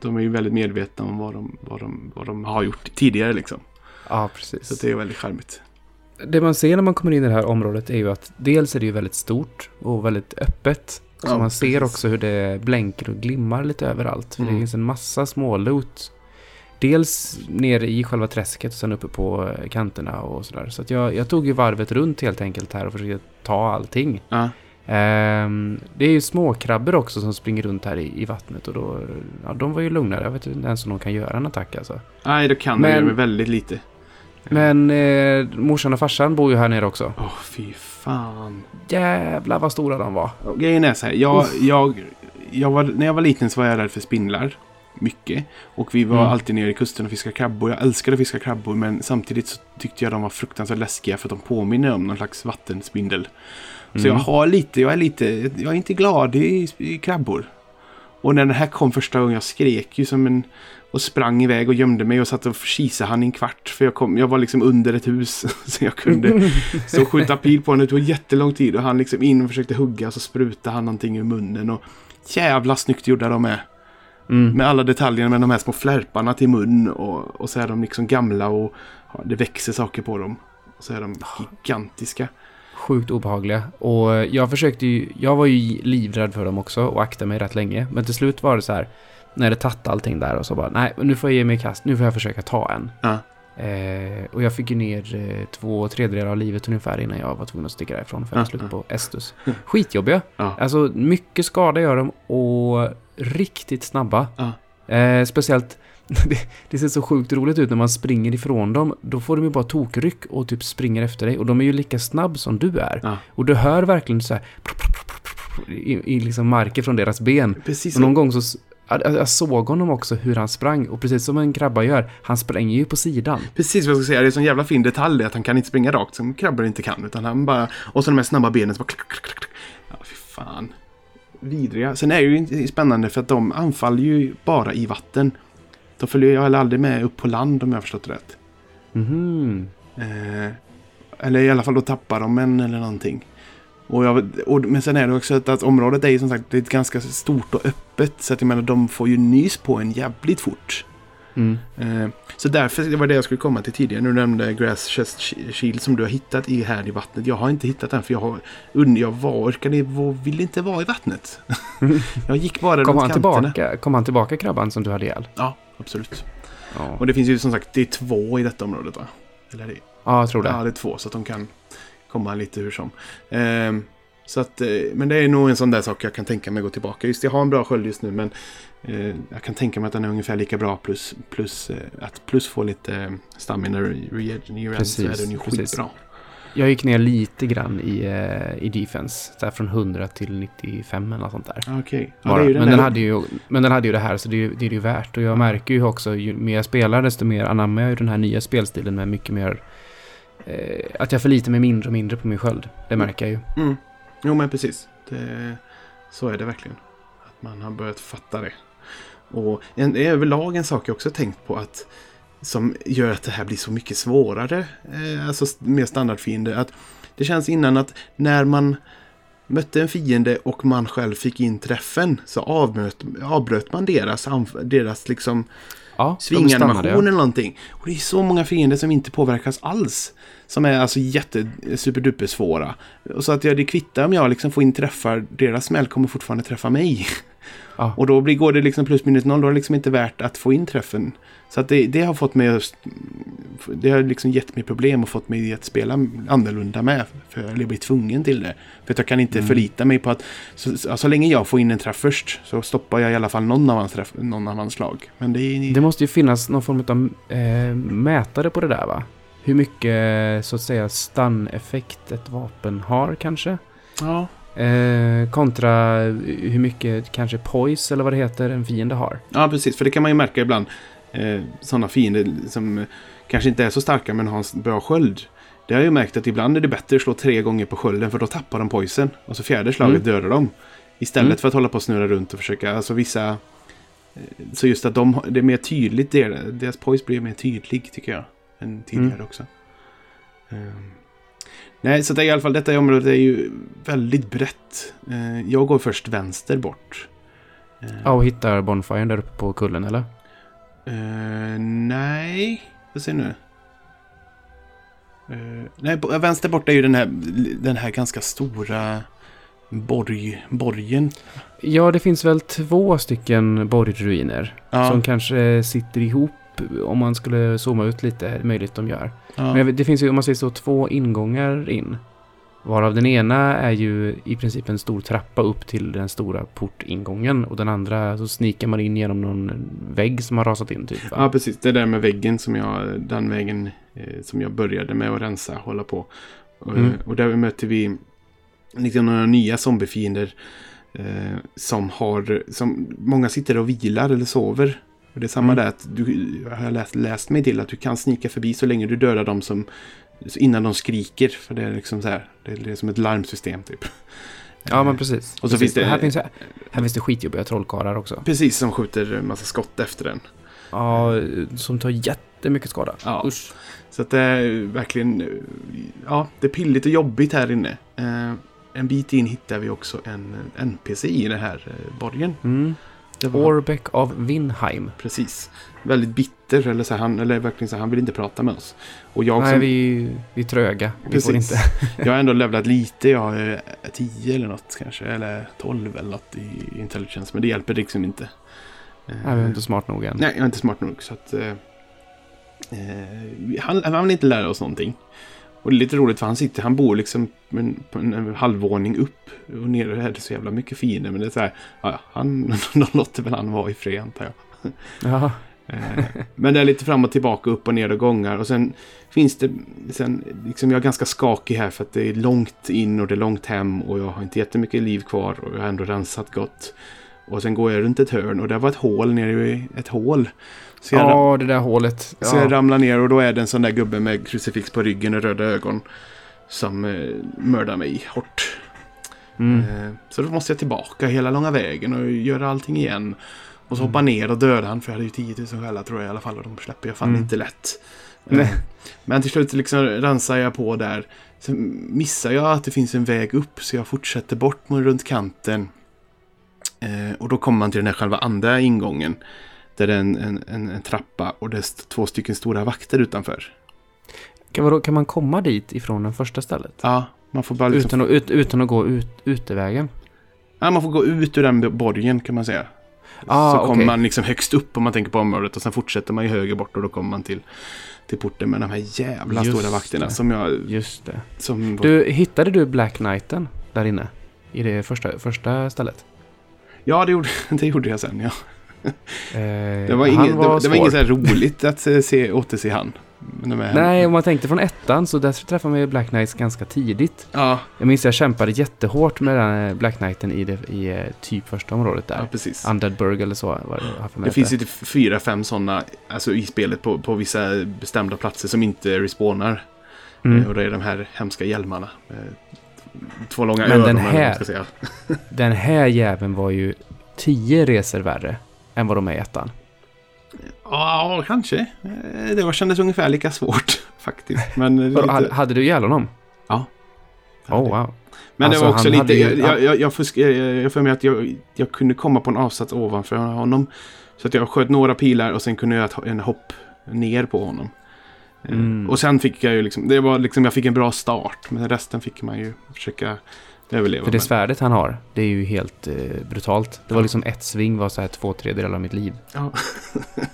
de- är ju väldigt medvetna om vad de, vad de, vad de har gjort tidigare liksom. Ja, precis. Så det är väldigt charmigt. Det man ser när man kommer in i det här området är ju att dels är det ju väldigt stort och väldigt öppet. Så Ja, man ser precis. också hur det blänker och glimmar lite överallt. För Mm. Det finns en massa småloot. Dels nere i själva träsket och sen uppe på eh, kanterna och sådär. Så att jag, jag tog ju varvet runt helt enkelt här och försökte ta allting. Ja. Ehm, det är ju småkrabbor också som springer runt här i, i vattnet och då, ja, de var ju lugnare. Jag vet inte ens om de kan göra en attack alltså. Nej, det kan ju med väldigt lite. Men eh, morsan och farsan bor ju här nere också. Åh, fy fan. Jävlar vad stora de var. Grejen är så här. Jag, jag, jag var, när jag var liten så var jag rädd för spindlar. Mycket. Och vi var Mm. alltid nere i kusten och fiskade krabbor. Jag älskade att fiska krabbor men samtidigt så tyckte jag de var fruktansvärt läskiga för att de påminner om någon slags vattenspindel. Så Mm. jag har lite, jag är lite, jag är inte glad i, i krabbor. Och när den här kom första gången jag skrek ju som en och sprang iväg och gömde mig och satt och kisade han i en kvart. För jag, kom, jag var liksom under ett hus så jag kunde så skjuta pil på honom. Det tog jättelång tid och han liksom in och försökte hugga så sprutade han någonting ur munnen. Och jävla snyggt gjorda de är. Mm. Med alla detaljer med de här små flärparna till mun och, och så är de liksom gamla och ja, det växer saker på dem. Och så är de gigantiska. Sjukt obehagliga. Och jag försökte ju, jag var ju livrädd för dem också och aktade mig rätt länge. Men till slut var det så här, när det tatt allting där och så bara, nej, nu får jag ge mig i kast, nu får jag försöka ta en. Ja. Eh, och jag fick ju ner eh, två tredjedelar av livet ungefär innan jag var tvungen att sticka därifrån för att Ja, slut på Estus. Skitjobbiga. Ja. Alltså mycket skada gör de och riktigt snabba. Ja. Eh, speciellt, det, det ser så sjukt roligt ut när man springer ifrån dem. Då får de ju bara tokryck och typ springer efter dig. Och de är ju lika snabb som du är. Ja. Och du hör verkligen så här i, i liksom marken från deras ben. Precis Och någon gång så... Jag, såg honom också hur han sprang. Och precis som en krabba gör, han spränger ju på sidan. Precis vad jag ska säga. Det är en sån jävla fin detalj att han kan inte springa rakt som krabbor inte kan. Utan han bara... Och så de här snabba benen som bara... Klack, klack, klack, klack. Ja, fy fan. Vidriga. Sen är det ju spännande för att de anfaller ju bara i vatten. De följer ju aldrig med upp på land om jag har förstått rätt. Mhm. Eh, eller i alla fall då tappar de en eller någonting. Och jag, och, men sen är det också att, att området är ju som sagt det är ganska stort och öppet. Så att jag menar de får ju nys på en jävligt fort. Mm. Eh, så därför, det var det jag skulle komma till tidigare. Nu nämnde Grass Chest Shield som du har hittat i här i vattnet. Jag har inte hittat den för jag, har, jag var, orkade, ville inte vara i vattnet. jag gick bara Kom runt han, kanterna. tillbaka, kom han tillbaka krabban som du hade ihjäl? Ja, absolut. Ja, Och det finns ju som sagt, det är två i detta området va? Eller det ja jag tror det. Ja, det är två så att de kan komma lite hur som. Ehm, så att, eh, men det är nog en sån där sak jag kan tänka mig gå tillbaka. Just jag har en bra sköld just nu men eh, jag kan tänka mig att den är ungefär lika bra plus, plus eh, att plus få lite eh, stamina regenerance så är den ju precis. skitbra. Jag gick ner lite grann i, eh, i defense. Så här från 100 till 95 eller något sånt där. Okej. Ja, den men, den där- hade ju, men den hade ju det här så det är, ju- det är ju värt. Och jag märker ju också ju mer jag spelar desto mer anammar jag ju den här nya spelstilen med mycket mer... Eh, att jag förlitar mig mindre och mindre på min sköld. Det märker jag ju. Mm. Jo men precis. Det, så är det verkligen. Att man har börjat fatta det. Och en, överlag en sak jag också tänkt på att som gör att det här blir så mycket svårare. Eh, alltså med standardfiende. Att det känns innan att när man mötte en fiende och man själv fick in träffen så avbröt, avbröt man deras, deras liksom Ja, svinganimation ja. eller någonting. Och det är så många fiender som inte påverkas alls. Som är alltså jätte superduper svåra. Och så att jag, det kvittar om jag liksom får in träffar, deras smäll kommer fortfarande träffa mig. Ja. Och då blir, går det liksom plus minus noll, då är det liksom inte värt att få in träffen. Så att det, det har fått mig att det har liksom gett mig problem och fått mig att spela annorlunda med. För jag blir tvungen till det. För att jag kan inte Mm. förlita mig på att så, så, så länge jag får in en träff först så stoppar jag i alla fall någon av hans, träff, någon av hans slag. Men det. Det måste ju finnas någon form av eh, mätare på det där va? Hur mycket så att säga stun-effekt ett vapen har kanske? ja. Eh, kontra hur mycket kanske poise eller vad det heter en fiende har. ja, precis. För det kan man ju märka ibland. Eh, sådana fiender som eh, kanske inte är så starka men har en bra sköld. Det har jag ju märkt att ibland är det bättre att slå tre gånger på skölden för då tappar de poisen. Och så fjärde slaget dödar de. Istället Mm. för att hålla på och snurra runt och försöka, alltså vissa... eh, Så just att de, det är mer tydligt, deras, deras poise blir mer tydlig tycker jag. Än tidigare Mm. också. Ehm. Nej, så det är i alla fall, detta området är ju väldigt brett. Eh, jag går först vänster bort. Eh, Ja, och hittar Bonfiren där uppe på kullen eller? Eh, nej, får se nu. Eh, nej, vänster borta är ju den här, den här ganska stora borg, borgen. Ja, det finns väl två stycken borgruiner Ja, som kanske sitter ihop om man skulle zooma ut lite, är det möjligt de gör. ja. Men det finns ju, om man säger så, två ingångar in. Varav den ena är ju i princip en stor trappa upp till den stora portingången. Och den andra så snikar man in genom någon vägg som har rasat in typ. va? ja, precis. Det där med väggen som jag, den vägen eh, som jag började med att rensa, hålla på. Och, Mm. och där möter vi liksom några nya zombiefiender. Eh, som har, som många sitter och vilar eller sover. Och det är samma Mm. där att du, jag har läst, läst mig till att du kan snika förbi så länge du dödar dem som innan de skriker. För det är liksom så här, det är, det är som ett larmsystem typ. Ja, men precis. Och så precis. finns det- Här finns, här finns det skitjobbiga trollkarlar också. Precis, som skjuter en massa skott efter den. Ja, som tar jättemycket skada. Ja. Usch. Så att det är verkligen, ja, det är pilligt och jobbigt här inne. Eh, en bit in hittar vi också en NPC i den här eh, borgen. Mm. Orbeck av Winheim. precis. Väldigt bitter, eller så här, han, eller verkligen så här, han vill inte prata med oss. Och jag Nej, som, vi, vi är tröga. Vi får inte. jag har ändå levlat lite, jag är 10 eller något kanske, eller 12 eller något i intelligence, men det hjälper liksom inte. Nej, vi är inte smart nog än. Nej, jag är inte smart nog. Så att, eh, eh, han, han vill inte lära oss någonting. Och det är lite roligt för han sitter, han bor liksom på en, halvvåning upp. Och nere är det så jävla mycket fiender. Men det är så här, ja, han, de låter väl han vara i fred antar jag. Ja. Eh, men det är lite fram och tillbaka, upp och ner och gångar. Och sen finns det, sen, liksom jag är ganska skakig här för att det är långt in och det är långt hem. Och jag har inte jättemycket liv kvar och jag har ändå rensat gott. Och sen går jag runt ett hörn och det var ett hål nere i ett hål. Så jag, Ja, det där hålet. så jag Ja. ramlar ner och då är det en sån där gubbe med krucifix på ryggen och röda ögon. Som eh, mördar mig hårt. Mm. Eh, så då måste jag tillbaka hela långa vägen och göra allting igen. Och så Mm. hoppa ner och döda han för jag hade ju 10 000 själar tror jag i alla fall. Och de släpper jag fan Mm. inte lätt. Eh, Men till slut liksom rensar jag på där. Sen missar jag att det finns en väg upp så jag fortsätter bort mot runt kanten. Eh, och då kommer man till den här själva andra ingången. Där det är en, en, en, en trappa och det är två stycken stora vakter utanför. Kan, vadå, kan man komma dit ifrån det första stället? Ja, man får bara liksom, Utan, att, ut, utan att gå ut, utevägen? ja, man får gå ut ur den borgen kan man säga. Ah, så kommer okej. man liksom högst upp om man tänker på området och sen fortsätter man ju höger bort och då kommer man till, till porten med de här jävla Just stora vakterna det. som jag... Just det. Som, Du, hittade du Black Knighten där inne? I det första, första stället? Ja, det gjorde, det gjorde jag sen ja. Eh, Det var, inget, det, var- det var inget så roligt att eh, se, återse han. Nej, om man tänkte från ettan så där träffade man ju Black Knights ganska tidigt. Ja, Jag minns jag kämpade jättehårt med den här Black Knighten i, det, i eh, typ första området där. ja precis. Undeadburg eller så var det Det att finns ju typ fyra, fem sådana alltså, i spelet på, på vissa bestämda platser som inte respawnar. Mm. Eh, Och det är de här hemska hjälmarna. Eh, Två långa Men öron den man här- ska säga. Den här jäveln var ju tio resor värre än vad de är i ettan. Ja, kanske. Eh, Det var, kändes ungefär lika svårt faktiskt. Men, hade, lite, hade du ihjäl honom? Ja. Oh, wow. men det alltså, var också lite... ju- jag, jag, jag, jag, fusk, jag, jag för mig att jag, jag kunde komma på en avsats ovanför honom. Så att jag sköt några pilar och sen kunde jag ta en hopp ner på honom. Eh, Mm. Och sen fick jag ju liksom... Det var liksom, jag fick en bra start. Men resten fick man ju försöka överleva För det med. svärdet han har, det är ju helt eh, brutalt. Det var liksom ett sving var så här två tredjedelar av mitt liv. Ja.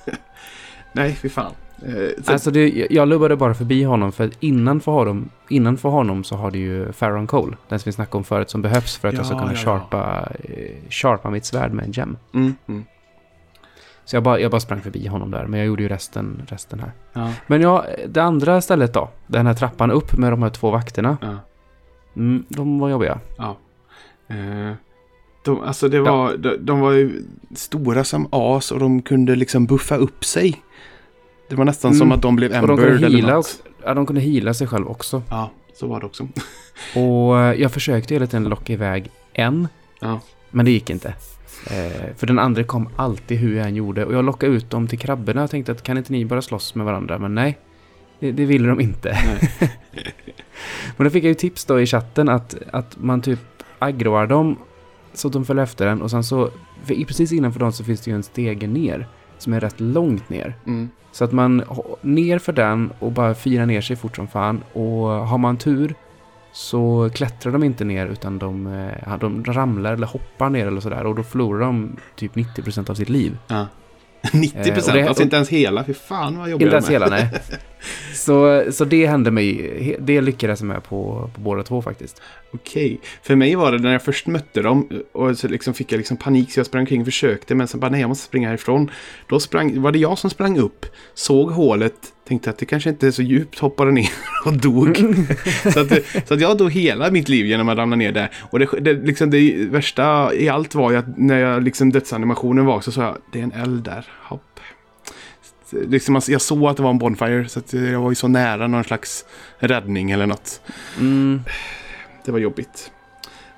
Nej, fy fan. Eh, så, Alltså det, jag lubbade bara förbi honom för att innan för honom, innan för honom så har du ju Farron Cole. Den som vi snackade om förut som behövs för att jag ska Ja, kunna ja, ja. sharpa, eh, sharpa mitt svärd med en gem. mm, mm, Så jag bara, jag bara sprang förbi honom där, men jag gjorde ju resten, resten här. ja, Men ja, det andra stället då, den här trappan upp med de här två vakterna, ja, mm, de var jobbiga. ja. Eh, de, alltså det var, de, de var ju stora som as och de kunde liksom buffa upp sig. Det var nästan Mm. som att de blev embered eller något. också, ja, de kunde heala sig själv också. Ja, så var det också. Och eh, jag försökte hela tiden locka iväg en, Ja, men det gick inte. Eh, för den andra kom alltid hur jag än gjorde. Och jag lockade ut dem till krabborna och tänkte att kan inte ni bara slåss med varandra? Men nej, det, det ville de inte. Men då fick jag ju tips då i chatten att, att man typ aggroar dem så att de följer efter en. Och sen så, för precis innanför dem så finns det ju en stege ner. Som är rätt långt ner. Mm. Så att man ner för den och bara firar ner sig fort som fan. Och har man tur så klättrar de inte ner utan de, eh, de ramlar eller hoppar ner eller sådär. Och då förlorar de typ 90% av sitt liv. Ja. 90 Eh, procent, det- alltså inte ens hela. Fy fan vad jobbigt Inte ens hela, nej. Så, så det hände mig, det lyckades jag med på, på båda två faktiskt. Okej. För mig var det när jag först mötte dem och så liksom fick jag liksom panik så jag sprang omkring och försökte men sen bara nej jag måste springa härifrån. Då sprang, var det jag som sprang upp, såg hålet, tänkte att det kanske inte är så djupt, hoppade ner och dog. så, att, så att jag dog hela mitt liv genom att ramla ner där. Och det, det, liksom det värsta i allt var ju att när jag liksom dödsanimationen var så sa jag det är en eld där. Hopp. Så Liksom, jag såg att det var en bonfire så att jag var ju så nära någon slags räddning eller något. Mm. Det var jobbigt.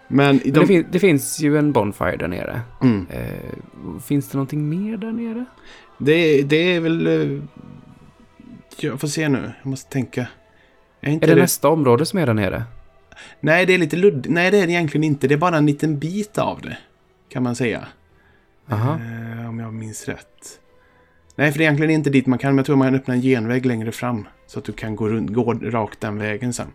Men, i Men de, det, fin- det finns ju en Bonfire där nere. mm, Eh, finns det någonting mer där nere? det, det är väl... Jag får se nu. Jag måste tänka. Är Är det det nästa område som är där nere? Nej, det är lite ludd. Nej, det är det egentligen inte. Det är bara en liten bit av det. Kan man säga. Eh, om jag minns rätt. Nej, för det är egentligen inte dit man kan. Men jag tror man kan öppna en genväg längre fram. Så att du kan gå, runt, gå rakt den vägen sen.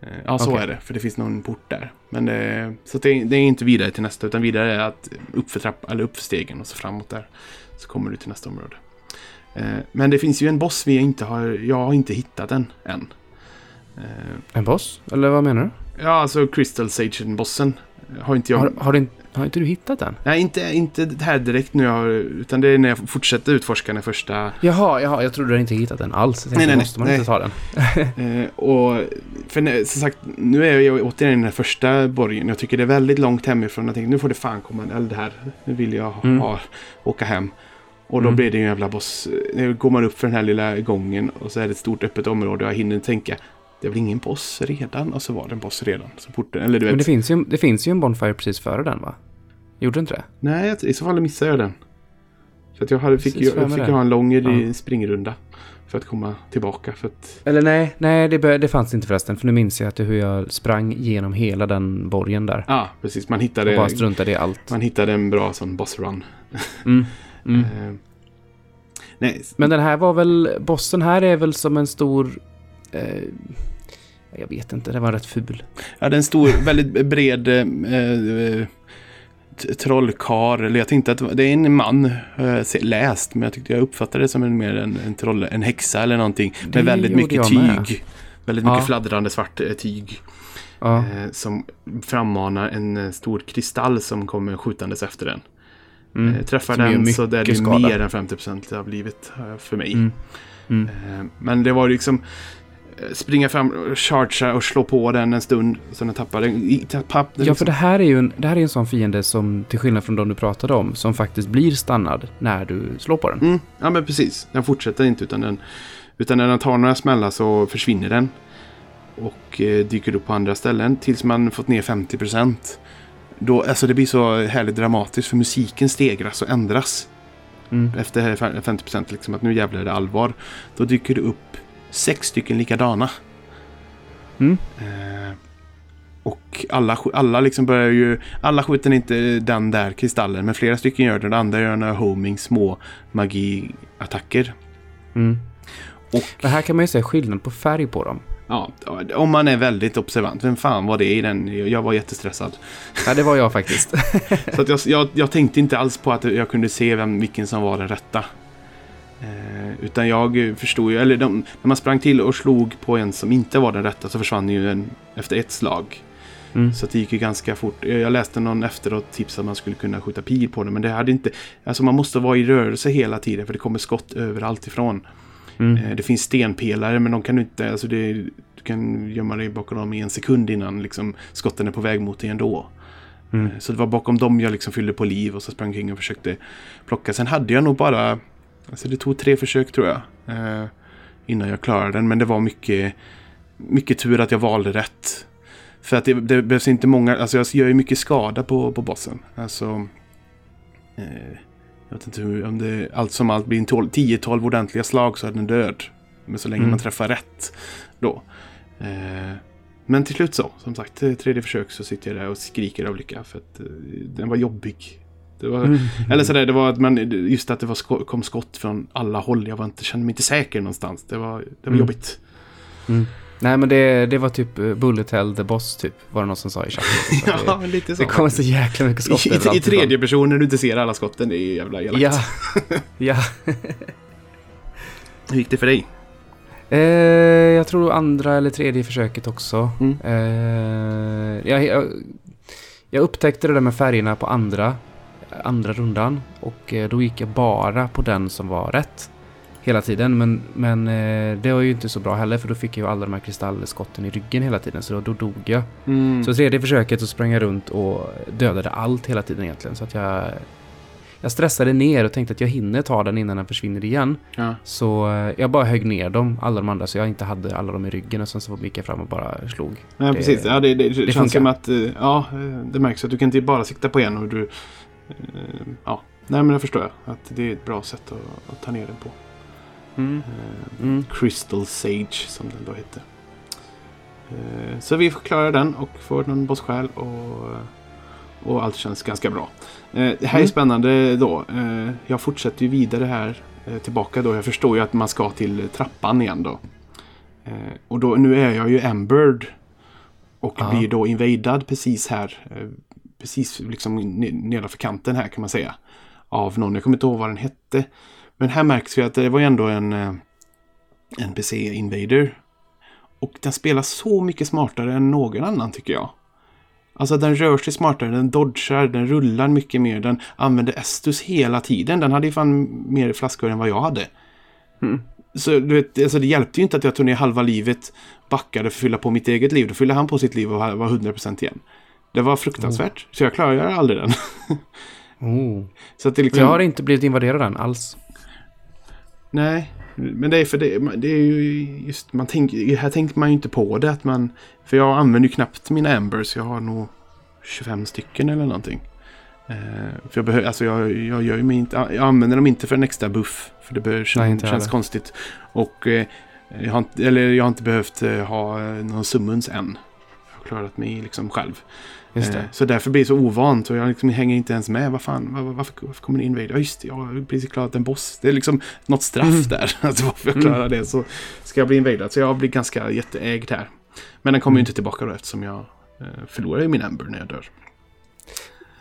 Eh, ja, så Okej. är det. För det finns någon port där. Men eh, så det, det är inte vidare till nästa. Utan vidare är att upp för trapp, eller upp för stegen och så framåt där. Så kommer du till nästa område. Eh, men det finns ju en boss vi inte har. Jag har inte hittat den än. Eh, En boss? Eller vad menar du? ja, alltså Crystal Sage-bossen. Har inte jag... Har, har, du, har inte du hittat den? Nej, inte, inte här direkt nu. Jag utan det är när jag fortsätter utforska den första. Jaha, jaha, jag trodde du inte hittat den alls. Jag tänkte, Nej, nej, måste man nej. inte ta den? Eh, och för som sagt, nu är jag återigen i den här första borgen. Jag tycker det är väldigt långt hemifrån. Jag tänkte nu får det fan komma en eld här. Nu vill jag ha, Mm. ha, åka hem. Och då Mm. blir det en jävla boss. Nu går man upp för den här lilla gången och så är det ett stort öppet område och jag hinner tänka. Det är väl ingen boss redan? Och så var det en boss redan. Så porten, eller du vet. Men det finns, ju, det finns ju en Bonfire precis före den va? Gjorde det inte det? Nej, jag- i så fall missade jag den. För att jag hade, fick, jag mig fick ha en lång Ja. ja. springrunda. För att komma tillbaka. För att, Eller nej, nej det, det fanns inte förresten. För nu minns jag att hur jag sprang genom hela den borgen där. ja, precis. Man Och hittade, bara struntade i allt. man hittade en bra sån boss run. Mm. Mm. Eh, nej, Men den här var väl, bossen här är väl som en stor... Eh, jag vet inte, det var rätt ful. ja, det är en stor, väldigt bred eh, eh, trollkar. Eller jag tänkte att det är en man, eh, läst. Men jag tyckte jag uppfattade det som en, mer en, en, troll, en häxa eller någonting. Det Med väldigt gjorde mycket jag med. tyg. Väldigt mycket Ja. fladdrande svart eh, tyg. Ja. Eh, som frammanar en eh, stor kristall som kommer skjutandes efter den. Mm. Eh, träffar Som den så det är det skada. mer än 50% av livet för mig. Mm. Mm. Eh, Men det var liksom eh, springa fram, chargea och slå på den en stund så den tappade. i- tapp- Ja, för det här är ju en, det här är en sån fiende som, till skillnad från de du pratade om, som faktiskt blir stannad när du slår på den. Mm, ja men precis. Den fortsätter inte utan den utan när den tar några smällar så försvinner den. Och eh, dyker upp på andra ställen tills man fått ner 50%. Då, alltså det blir så härligt dramatiskt för musiken stegras och ändras. Mm. Efter 50% liksom att nu jävlar är det allvar. Då dyker det upp sex stycken likadana. Mm. Eh, och alla, alla liksom börjar ju... Alla skjuter inte den där kristallen, men flera stycken gör det. Den andra gör några homing, små magiattacker. Mm. Och Men här kan man ju se skillnad på färg på dem. Ja, om man är väldigt observant. Vem fan var det i den? Jag var jättestressad. Ja, det var jag faktiskt. Så att jag, jag, jag tänkte inte alls på att jag kunde se vem, vilken som var den rätta. Eh, utan jag förstod ju, eller de, när man sprang till och slog på en som inte var den rätta så försvann ju en efter ett slag. Mm. Så det gick ju ganska fort. Jag läste någon efteråt tips att man skulle kunna skjuta pil på det. Men det hade inte... Alltså man måste vara i rörelse hela tiden för det kommer skott överallt ifrån. Mm. Eh, Det finns stenpelare men de kan du inte... Alltså det, du kan gömma dig bakom dem i en sekund innan liksom, skotten är på väg mot dig ändå. Mm. Eh, Så det var bakom dem jag liksom fyllde på liv och så sprang kring och försökte plocka. Sen hade jag nog bara... Alltså det tog tre försök tror jag. Eh, innan jag klarade den. Men det var mycket, mycket tur att jag valde rätt. För att det, det behövs inte många... Alltså jag gör ju mycket skada på, på bossen. Alltså... Eh, jag vet inte hur, om det allt som allt blir en tol- 10-12 ordentliga slag så är den död. Men så länge Mm. man träffar rätt då. Eh, men till slut så, som sagt, tredje försök så sitter jag där och skriker av lycka för att eh, den var jobbig. Det var, Mm. Eller sådär, det var att man, just att det var kom skott från alla håll. Jag var inte, kände mig inte säker någonstans. Det var, det var Mm. jobbigt. Nej men det, det var typ eh, Bullet Hell the Boss typ. Var det någon som sa i chatten. Ja, det, lite så. det kommer så jäkla mycket skott I, i, tredje person när du inte ser alla skotten, det är ju jävla elakt. Ja. ja. Hur gick det för dig? Eh, jag tror andra eller tredje försöket också. Mm. Eh, jag, jag, jag upptäckte det där med färgerna på andra, andra rundan. Och eh, då gick jag bara på den som var rätt. Hela tiden. Men, men eh, det var ju inte så bra heller. För då fick jag alla de här kristallskotten i ryggen hela tiden. Så då, då dog jag. Mm. Så tredje försöket så sprang jag runt och dödade allt hela tiden egentligen. Så att jag... Jag stressade ner och tänkte att jag hinner ta den innan den försvinner igen. Ja. Så eh, jag bara högg ner dem, alla de andra, så jag inte hade alla dem i ryggen. Och sen så gick jag fram och bara slog. Ja, Det- precis. Ja, det, det, det, känns funkar. som att... eh, Ja, det märks att du kan inte bara sikta på en och du... Ja, nej men det förstår jag. Att det är ett bra sätt att, att ta ner den på. Mm. Mm. Crystal Sage som den då hette. Eh, Så vi klarar den och får någon bosssjäl och, och allt känns ganska bra. Eh, Det här är Mm. spännande då. Jag fortsätter ju vidare här tillbaka då. Jag förstår ju att man ska till trappan igen då. Och då, nu är jag ju Emberd. Och Ja. blir då invadad precis här. Precis liksom ne- nedanför kanten här kan man säga. Av någon, jag kommer inte ihåg vad den hette. Men här märks ju att det var ändå en eh, NPC Invader. Och den spelar så mycket smartare än någon annan tycker jag. Alltså den rör sig smartare, den dodgar, den rullar mycket mer, den använder Estus hela tiden. Den hade ju fan mer flaskor än vad jag hade. Mm. Så du vet, alltså det hjälpte ju inte att jag tog ner halva livet, backade för att fylla på mitt eget liv. Då fyllde han på sitt liv och var 100% igen. Det var fruktansvärt. Så jag klarade aldrig den. Oh. Så att det liksom... Jag har inte blivit invaderad än alls. Nej, men det är för det, det är ju just, man tänker, här tänker man ju inte på det att man, för jag använder ju knappt mina Ambers, jag har nog 25 stycken eller någonting. Eh, för jag behöver, alltså jag, jag gör ju inte, jag använder dem inte för en extra buff, för det behöver, Nej, inte känns heller. konstigt. Och eh, jag har inte, eller jag har inte behövt eh, ha någon summons än. Klarat mig liksom själv. Eh, Så därför blir det så ovant och jag liksom hänger inte ens med. Vad fan, var, varför, varför kommer det invader? Ja just det, jag har precis klarat en boss. Det är liksom något straff Mm. där. Alltså varför jag klarar det så ska jag bli invadad. Så jag blir ganska jätteägd här. Men den kommer ju Mm. inte tillbaka då eftersom jag eh, förlorar ju min Ember när jag dör.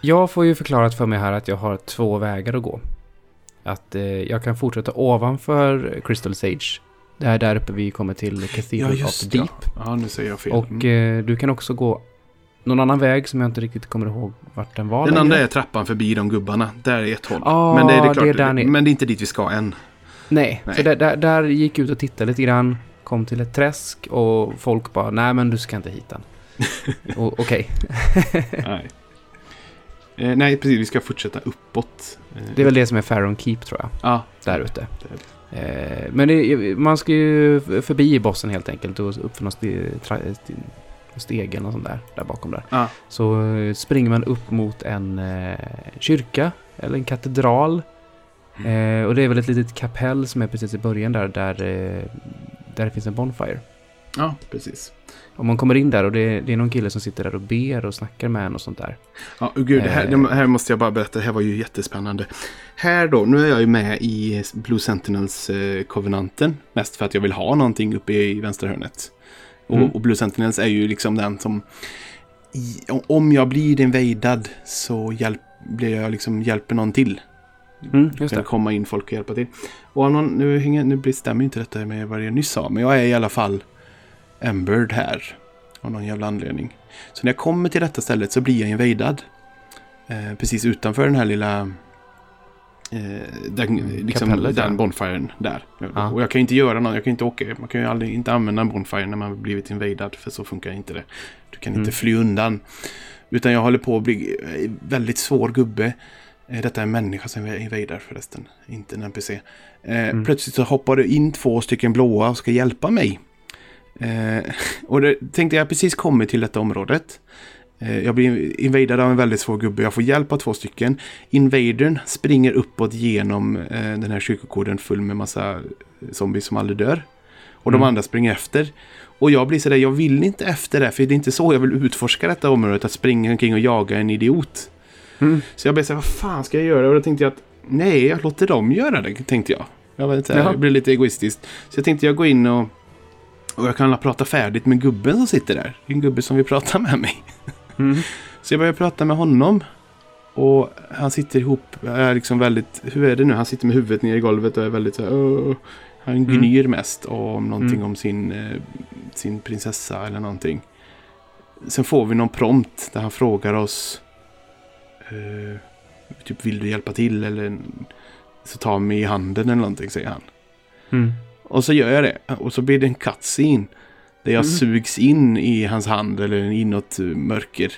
Jag får ju förklarat för mig här att jag har två vägar att gå. Att eh, jag kan fortsätta ovanför Crystal Sage. Det är där uppe vi kommer till Cathedral of the Deep. ja. Ja, nu säger jag fel. Och eh, du kan också gå någon annan väg som jag inte riktigt kommer ihåg vart den var Den längre. andra är trappan förbi de gubbarna. Där är ett håll. Ah, men det är, det klart, det är där ni- men det är inte dit vi ska än. Nej, Nej. för där, där, där gick jag ut och tittade lite grann. Kom till ett träsk och folk bara, nej men du ska inte hit än. Okej, nej. Eh, nej, precis. Vi ska fortsätta uppåt. Eh, det är väl det som är Faron Keep tror jag, Ja, där ute. det men det, man ska ju förbi bossen helt enkelt och upp för någon stegen och sånt där, där bakom där. Ja. Så eh, springer man upp mot en eh, kyrka eller en katedral. Eh, och det är väl ett litet kapell som är precis i början där, där, eh, där det finns en bonfire. ja, precis. Om man kommer in där och det, det är någon kille som sitter där och ber och snackar med en och sånt där. Ja, och gud, här, Eh. här måste jag bara berätta. Det här var ju jättespännande. Här då, nu är jag ju med i Blue Sentinels eh, Covenanten. Mest för att jag vill ha någonting uppe i vänstra hörnet. Och, Mm. och Blue Sentinels är ju liksom den som... I, om jag blir invadad så hjälp, blir jag liksom hjälper någon till. Mm, just kan det. komma in folk och hjälpa till. Och någon, nu, hänger, nu stämmer inte detta med vad jag nyss sa, men jag är i alla fall Embered här. Av någon jävla anledning. Så när jag kommer till detta stället så blir jag invadad. Eh, precis utanför den här lilla... Eh, den, liksom, kapellet, den ja. bonfiren där. Ja. Och jag kan ju inte göra något, jag kan inte åka, man kan ju aldrig inte använda en bonfire när man blivit invadad, för så funkar inte det. Du kan inte Mm. fly undan. Utan jag håller på att bli eh, väldigt svår gubbe. Eh, Detta är en människa som är invadar förresten, inte en NPC. Eh, Mm. Plötsligt så hoppar det in två stycken blåa och ska hjälpa mig. Eh, och det tänkte jag precis kommit till detta området. Eh, jag blir invadad av en väldigt svår gubbe. Jag får hjälp av två stycken. Invadern springer uppåt genom eh, den här kyrkokoden full med massa zombies som aldrig dör. Och de Mm. andra springer efter. Och jag blir sådär, jag vill inte efter det. För det är inte så jag vill utforska detta området. Att springa omkring och jaga en idiot. Mm. Så jag blev såhär, vad fan ska jag göra? Och då tänkte jag att, nej, jag låter dem göra det, tänkte jag. Jag, vet inte, det blev lite egoistiskt. Så jag tänkte jag gå in och, och jag kan prata färdigt med gubben som sitter där. Det är en gubbe som vill prata med mig. Mm. Så jag började prata med honom. Och han sitter ihop, är liksom väldigt, hur är det nu? Han sitter med huvudet ner i golvet och är väldigt så här, "Åh." Han Mm. gnyr mest om någonting Mm. om sin, eh, sin prinsessa eller någonting. Sen får vi någon prompt där han frågar oss eh, Typ vill du hjälpa till eller så ta mig i handen eller någonting säger han. Mm. Och så gör jag det. Och så blir det en cutscene. Där jag Mm. sugs in i hans hand eller inåt mörker.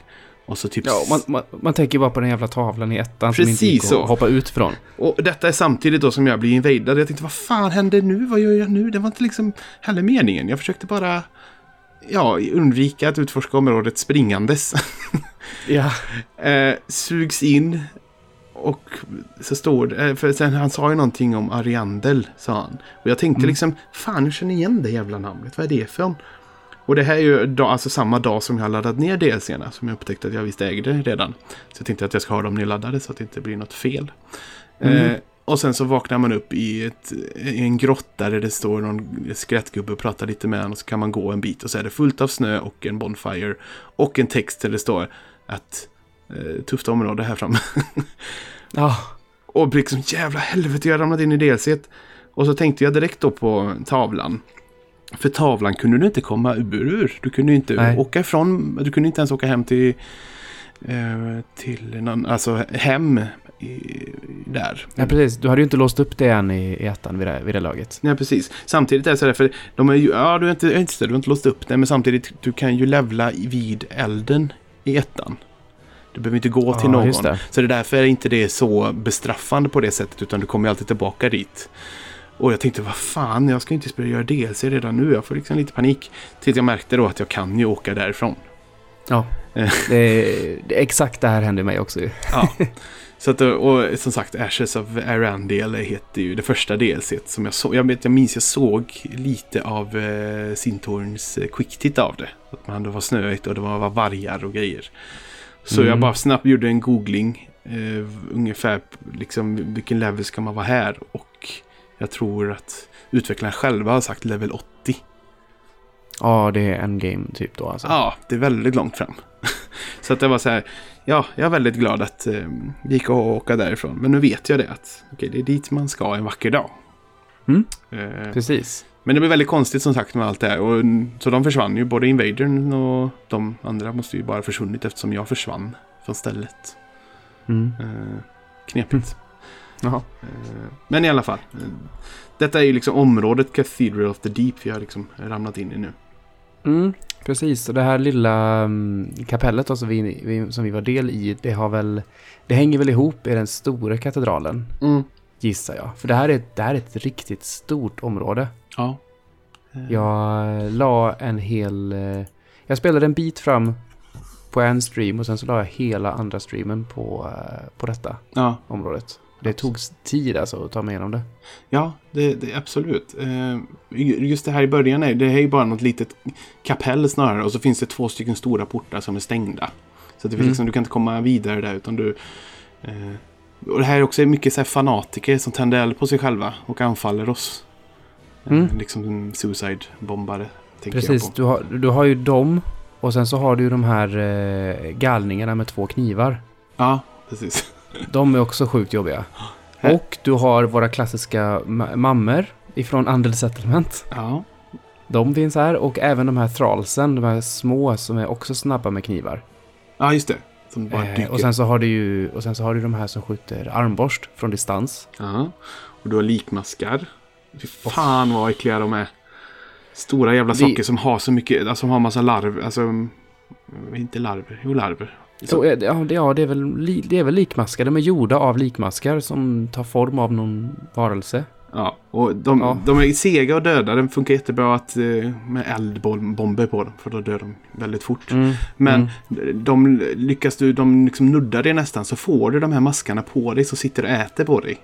Och så typ... Ja, man, man, man tänker bara på den jävla tavlan i ettan som inte Precis gick så. att hoppa ut från. Och detta är samtidigt då som jag blir invadad. Jag tänkte vad fan händer nu? Vad gör jag nu? Det var inte liksom heller meningen. Jag försökte bara ja, undvika att utforska området springandes. Ja. eh, sugs in. Och så står det, eh, för sen han sa ju någonting om Ariandel, sa han. Och jag tänkte Mm. liksom, fan jag känner igen det jävla namnet, vad är det för? Och det här är ju dag, alltså samma dag som jag har laddat ner DLCerna, som jag upptäckte att jag visst ägde redan. Så jag tänkte att jag ska ha dem nedladdade så att det inte blir något fel. Mm. Eh, och sen så vaknar man upp i, ett, i en grotta där det står någon skrättgubbe och pratar lite med honom. Och så kan man gå en bit och så är det fullt av snö och en bonfire. Och en text där det står att eh, tufft område här framme. Ja. Och liksom jävla helvete, jag har ramlat in i DLC. Och så tänkte jag direkt då på tavlan. För tavlan kunde du inte komma ur. Du kunde inte Nej. åka ifrån. Du kunde inte ens åka hem till... Eh, till någon, alltså hem i, där. ja, precis. Du hade ju inte låst upp det än i, i ettan vid det, vid det laget. Nej, precis. Samtidigt är det så där, för de är ju, ja, du har inte, inte, du har inte låst upp det, men samtidigt, du kan ju levla vid elden i ettan. Du behöver inte gå till Ja, någon. det. Så det är därför är inte det så bestraffande på det sättet, utan du kommer ju alltid tillbaka dit. Och jag tänkte, vad fan, jag ska inte börja göra DLC redan nu. Jag får liksom lite panik. Tills jag märkte då att jag kan ju åka därifrån. Ja. Eh. Det, är- det, är exakt det här hände mig också. Ja. Så att, och som sagt, Ashes of Arandel heter ju det första DLC som jag såg. Jag, vet, jag minns jag såg lite av eh, Sintorns eh, quicktip av det. Att man, det var snöigt och det var, var vargar och grejer. Så Mm. jag bara snabbt gjorde en googling. Eh, ungefär liksom vilken level ska man vara här. Och jag tror att utvecklarna själva har sagt level 80. Ja, det är en game typ då alltså. Ja, det är väldigt långt fram. så att det var så här, ja, jag är väldigt glad att eh, det gick att åka därifrån. Men nu vet jag det att okej, det är dit man ska en vacker dag. Mm. Eh, Precis. men det blev väldigt konstigt som sagt med allt det här. Och, så de försvann ju, både Invadern och de andra måste ju bara försvunnit eftersom jag försvann från stället. Mm. Eh, knepigt. Jaha. Eh, men i alla fall. Eh, detta är ju liksom området Cathedral of the Deep vi har liksom ramlat in i nu. Mm, precis. Och det här lilla um, kapellet då, som, vi, vi, som vi var del i, det har väl... Det hänger väl ihop i den stora katedralen, Mm. Gissar jag. För det här är, det här är ett riktigt stort område. Ja. Eh, Jag la en hel... eh, Jag spelade en bit fram på en stream och sen så la jag hela andra streamen på, eh, på detta Ja. området. Det tog tid alltså att ta mig igenom det. Ja, det, det absolut. Just det här i början, är, det är ju bara något litet kapell snarare. Och så finns det två stycken stora portar som är stängda. Så det Mm. liksom, du kan inte komma vidare där utan du... Eh, och det här är också mycket så fanatiker som tänder eld på sig själva och anfaller oss. Mm. liksom suicide-bombare. Precis, jag på. du har, du har ju dem och sen så har du ju de här eh, galningarna med två knivar. Ja, precis. De är också sjukt jobbiga. Här. Och du har våra klassiska ma- mammor ifrån Andel Settlement. Ja. De finns här och även de här thrallsen, de här små som är också snabba med knivar. Ja, just det. Eh, och sen så har du ju och sen så har du de här som skjuter armborst från distans. Ja. Och du har likmaskar. Fy fan vad äckliga de är. Stora jävla Vi- saker som har så mycket, alltså som har massa larver. Alltså, inte larver, jo larver. Så, eh, ja, det, ja, det är väl, det är väl likmaskar. De är gjorda av likmaskar som tar form av någon varelse. Ja, och de, Ja. de är sega och döda. Den funkar jättebra att, eh, med eldbomber på dem. För då dör de väldigt fort. Men de lyckas du, de liksom nuddar dig nästan så får du de här maskarna på dig så sitter och äter på dig.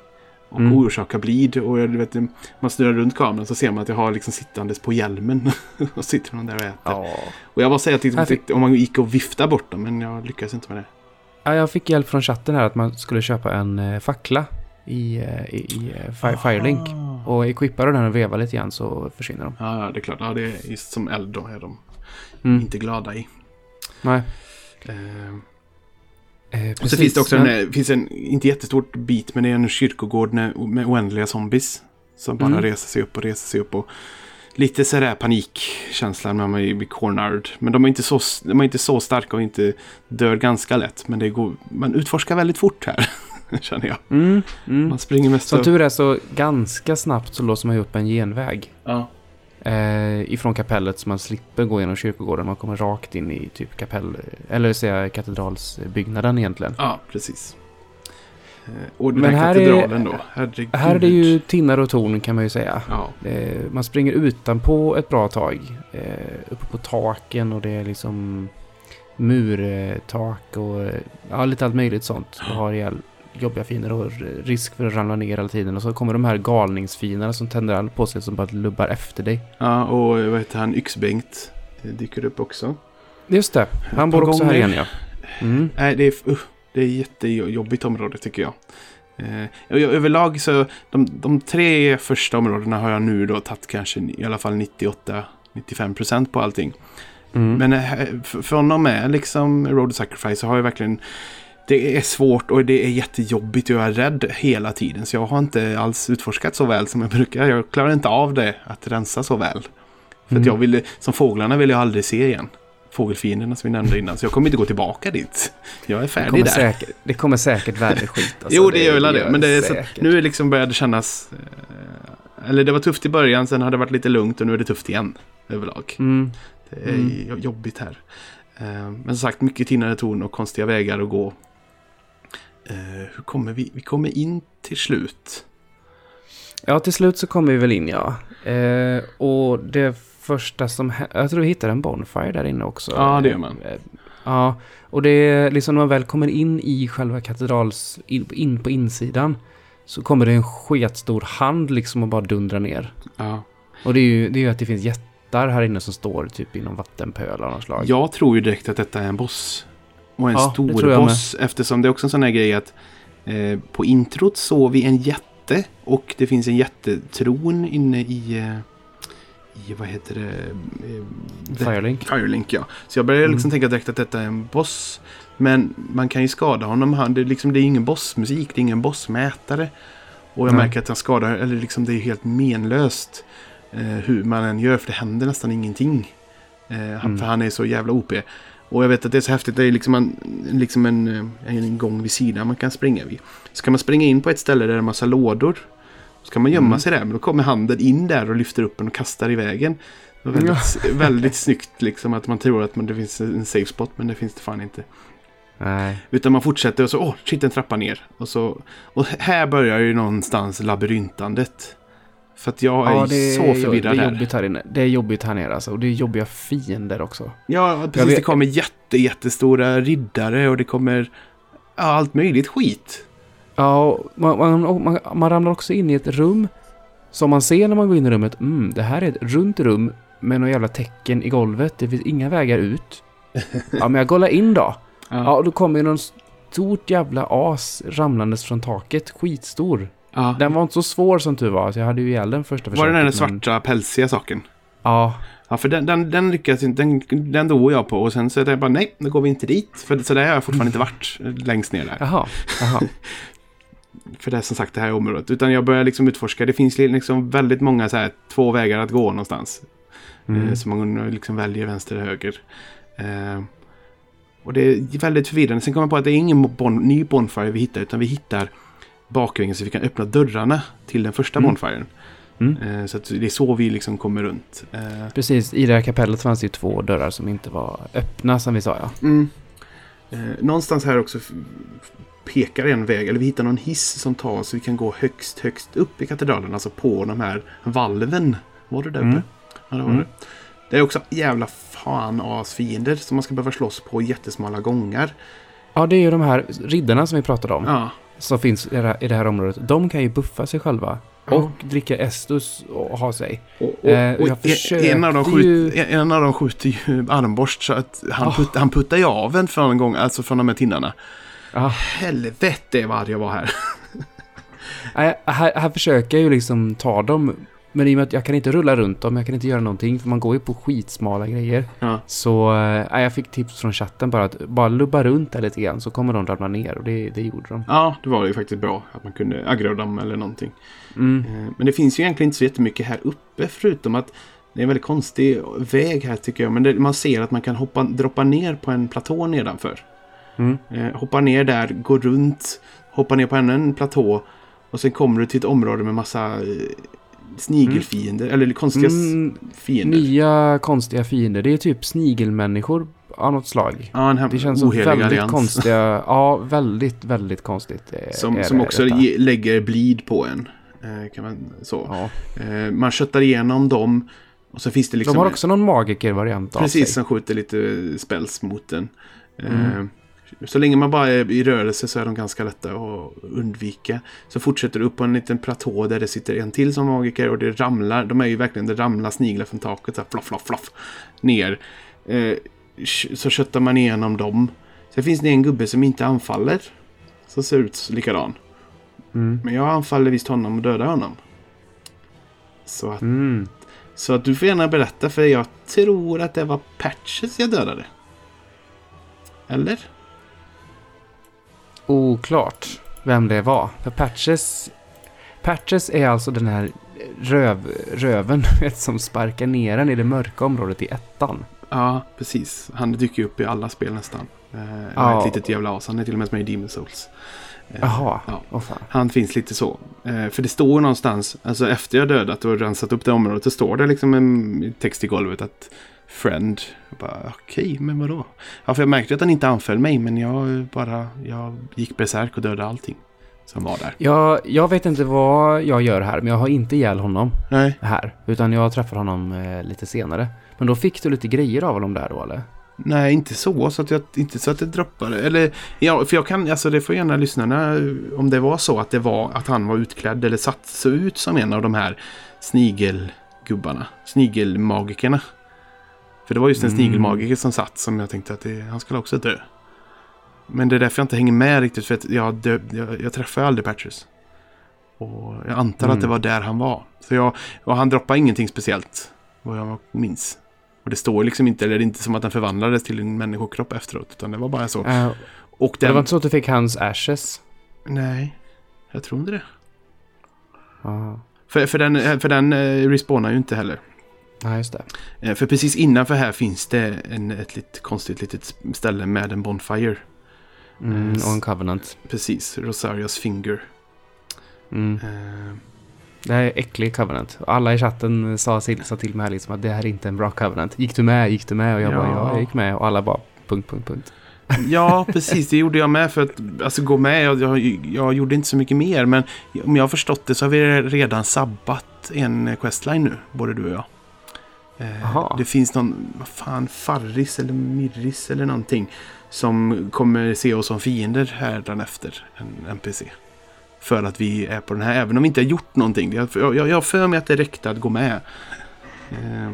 Och Mm. orsakar blid. Och jag, du vet, man snurrar runt kameran så ser man att jag har liksom sittandes på hjälmen. och sitter de där och äter. Ja. Och jag bara säger att liksom, fick- om man gick och viftade bort dem men jag lyckas inte med det. ja, jag fick hjälp från chatten här att man skulle köpa en eh, fackla i, eh, i, i eh, Fire, Firelink. Och equippar du den och vevar lite grann så försvinner de. Ja, det är klart. Ja, det är just som eld då är de Mm. inte glada i. Nej. Eh, Eh, Och så finns det också men- en, finns en, inte jättestort bit, men det är en kyrkogård med, med oändliga zombies. Som bara Mm. reser sig upp och reser sig upp. Och lite sådär panikkänslan när man är blir cornered. Men de är, inte så, de är inte så starka och inte dör ganska lätt. Men det går, man utforskar väldigt fort här, känner jag. Mm, mm. Man springer mest Som tur är så ganska snabbt så låser man ju upp en genväg. Ja. Eh, ifrån kapellet så man slipper gå genom kyrkogården. Man kommer rakt in i typ kapell... Eller säga katedralsbyggnaden egentligen. ja, precis. Eh, Och den Men här här är- katedralen då. Herregud. Här är det ju tinnar och torn kan man ju säga. Ja, Eh, man springer utanpå ett bra tag. Eh, uppe på taken och det är liksom murtak och ja, lite allt möjligt sånt. Du har ihjäl jobbiga fiender och risk för att ramla ner hela tiden. Och så kommer de här galningsfienderna som tänder all på sig som bara lubbar efter dig. ja och vad heter han? Yxbengt eh, dyker upp också. Just det, han bor också här igen ja. Mm. Nej, det är, uh, det är jättejobbigt område tycker jag. Eh, överlag så, de, de tre första områdena har jag nu då tagit kanske i alla fall 98-95% på allting. Mm. Men eh, från och med liksom Road Sacrifice så har jag verkligen det är svårt och det är jättejobbigt och jag är rädd hela tiden. Så jag har inte alls utforskat så väl som jag brukar. Jag klarar inte av det, att rensa så väl. För att Mm. jag ville, som fåglarna vill jag aldrig se igen. Fågelfienderna som vi nämnde innan. Så jag kommer inte gå tillbaka dit. Jag är det, färdig kommer där. säkert, det kommer säkert värre skit. alltså. jo, det gör väl det. Men det är så, nu är liksom började det kännas... Eh, eller det var tufft i början, sen har det varit lite lugnt och nu är det tufft igen. Överlag. Mm. Det är Mm. jo- jobbigt här. Eh, men som sagt, mycket tinnade torn och konstiga vägar att gå. Eh, hur kommer vi? Vi kommer in till slut. Ja, till slut så kommer vi väl in ja. Eh, och det första som Jag tror vi hittar en Bonfire där inne också. Ja, det gör man. Eh, Ja, och det är liksom när man väl kommer in i själva katedrals... In, in på insidan. Så kommer det en sketstor hand liksom och bara dundrar ner. Ja. Och det är ju, det är ju att det finns jättar här inne som står typ i någon vattenpöl av något slag. Jag tror ju direkt att detta är en boss. Och en Ja, stor boss. Eftersom det är också en sån här grej att eh, på introt såg vi en jätte. Och det finns en jättetron inne i... Eh, i vad heter det? Eh, det- Firelink. Firelink ja. Så jag började liksom Mm. tänka direkt att detta är en boss. Men man kan ju skada honom. Han, det, är liksom, det är ingen bossmusik, det är ingen bossmätare. Och jag Nej. märker att han skadar, eller liksom det är helt menlöst. Eh, hur man än gör, för det händer nästan ingenting. Eh, han, Mm. För han är så jävla OP. Och jag vet att det är så häftigt, det är liksom en, liksom en, eh, en gång vid sidan man kan springa vid. Så kan man springa in på ett ställe där det är en massa lådor. Så kan man gömma Mm. sig där, men då kommer handen in där och lyfter upp en och kastar i vägen. Väldigt, väldigt snyggt liksom att man tror att man, det finns en safe spot men det finns det fan inte. Nej. Utan man fortsätter och så, åh, shit en trappa ner. Och, så, och här börjar ju någonstans labyrintandet. För att jag är Ja, det så är, förvirrad det är jobbigt här inne. Det är jobbigt här nere alltså. Och det är jobbiga fiender också. Ja, precis. vet- Det kommer jätte, jättestora riddare och det kommer ja, allt möjligt skit. Ja, man, man, man, man ramlar också in i ett rum. Som man ser när man går in i rummet. Mm, det här är ett runt rum med några jävla tecken i golvet. Det finns inga vägar ut. Ja, men jag kollar in då. Ja, och då kommer ju någon stort jävla as ramlandes från taket. Skitstor. Ja. Den var inte så svår som tur var. Så jag hade ju ihjäl den första Var det den men- svarta pälsiga saken? Ja. Ja, för den, den, den lyckades inte. Den, den dog jag på. Och sen så det bara, nej, nu går vi inte dit. För så där har jag fortfarande inte varit eh, längst ner där. Jaha. Jaha. för det är som sagt det här området. Utan jag börjar liksom utforska. Det finns liksom väldigt många så här, två vägar att gå någonstans. Mm. Eh, så man liksom väljer vänster eller höger. Eh, och det är väldigt förvirrande. Sen kommer jag på att det är ingen bon ny Bonfire vi hittar. Utan vi hittar bakvägen så vi kan öppna dörrarna till den första Mm. Bonfiren. Mm. Eh, så det är så vi liksom kommer runt. Eh, Precis, i det här kapellet fanns det ju två dörrar som inte var öppna som vi sa ja. Mm. Eh, någonstans här också pekar en väg, eller vi hittar någon hiss som tar oss så vi kan gå högst, högst upp i katedralen. Alltså på de här valven. Var det där uppe? Mm. Ja, det var Mm. det. Det är också jävla fan as fiender som man ska behöva slåss på jättesmala gångar. Ja, det är ju de här riddarna som vi pratade om. Ja. Som finns i det, här, i det här området. De kan ju buffa sig själva. Ja. Och dricka Estus och ha sig. Och, och, Eh, och jag en- försökte en, av dem ju- skjut, en, av dem skjuter ju armborst så att han, Ah. put, han puttar ju av en för en gång, alltså från de här tinnarna. Ja, Helvete vad jag var här. Här, här försöker jag ju liksom ta dem. Men i och med att jag kan inte rulla runt dem, jag kan inte göra någonting. För man går ju på skitsmala grejer. Ja. Så nej, jag fick tips från chatten bara att bara lubba runt där lite grann så kommer de ramla ner. Och det, det gjorde de. ja, det var ju faktiskt bra att man kunde aggra dem eller någonting. Mm. Eh, Men det finns ju egentligen inte så jättemycket här uppe förutom att det är en väldigt konstig väg här tycker jag. Men det, man ser att man kan hoppa, droppa ner på en platå nedanför. Mm. Eh, hoppa ner där, gå runt, hoppa ner på ännu en platå. Och sen kommer du till ett område med massa snigelfiender, eller konstiga Mm, fiender. nya konstiga fiender. Det är typ snigelmänniskor av något slag. Ja, en här Det känns som väldigt allians. konstiga. Ja, väldigt, väldigt konstigt. eh, Som, som det, också detta. ge, lägger bleed på en. Eh, kan man, så. Ja. Eh, man köttar igenom dem. Och så finns det liksom... De har också någon magiker-variant av Precis, sig. som skjuter lite spells mot den. Mm. Så länge man bara är i rörelse så är de ganska lätta att undvika. Så fortsätter du upp på en liten platå där det sitter en till som magiker och det ramlar. De är ju verkligen, det ramlar sniglar från taket så här floff, floff, floff. Ner. Eh, Så köttar man igenom dem. Sen finns det en gubbe som inte anfaller. Som ser ut likadan. Mm. Men jag anfaller visst honom och dödar honom. Så att, Mm. så att du får gärna berätta för jag tror att det var Patches jag dödade. Eller? Oklart vem det var. För Patches... Patches är alltså den här röv, röven som sparkar ner en i det mörka området i ettan. Ja, precis. Han dyker ju upp i alla spel nästan. Eh, Ja. Ett litet jävla as. Han är till och med med i Demon Souls. Eh, Jaha, Ja. åh fan. Han finns lite så. Eh, för det står någonstans, alltså efter jag dödat och rensat upp det området, så står det liksom en text i golvet att Friend. Jag bara, okej, men vadå? Ja, för jag märkte att han inte anföll mig, men jag bara, jag gick besärk och dödade allting som var där. Jag, jag vet inte vad jag gör här, men jag har inte ihjäl honom Nej, här. Utan jag träffar honom eh, lite senare. Men då fick du lite grejer av honom där då, eller? nej, inte så, så att jag, inte så att det droppade. Eller, ja, för jag kan, alltså det får gärna lyssnarna, om det var så att det var att han var utklädd eller satt så ut som en av de här snigelgubbarna, snigelmagikerna. För det var just en Mm. snigelmagiker som satt som jag tänkte att det, han skulle också dö. Men det är därför jag inte hänger med riktigt för att jag, dö, jag, jag träffar ju aldrig Patches. Och jag antar Mm. att det var där han var. Så jag, och han droppade ingenting speciellt. Vad jag minns. Och det står liksom inte, eller det är inte som att den förvandlades till en människokropp efteråt. Utan det var bara så. Eh, Och det den... var inte så att du fick hans ashes? Nej, jag tror inte det. Ja, För, för den, för den eh, respawnar ju inte heller. Ja just det. Eh, För precis innanför här finns det en, ett lite konstigt litet ställe med en Bonfire. Mm, Eh, och en covenant. Precis, Rosarios Finger. Mm. Eh, Det här är äcklig covenant. Alla i chatten sa, till- sa till mig liksom att det här är inte en bra covenant. Gick du med? Gick du med? Och jag bara Ja. ja, jag gick med. Och alla bara punkt, punkt, punkt. Ja, precis. Det gjorde jag med för att alltså, gå med. Jag, jag, jag gjorde inte så mycket mer. Men om jag har förstått det så har vi redan sabbat en questline nu. Både du och jag. Eh, Aha. det finns någon, vad fan, Farris eller Mirris eller någonting. Som kommer se oss som fiender här efter en NPC. För att vi är på den här, även om vi inte har gjort någonting. Jag, har för mig att det räckte att gå med. Eh,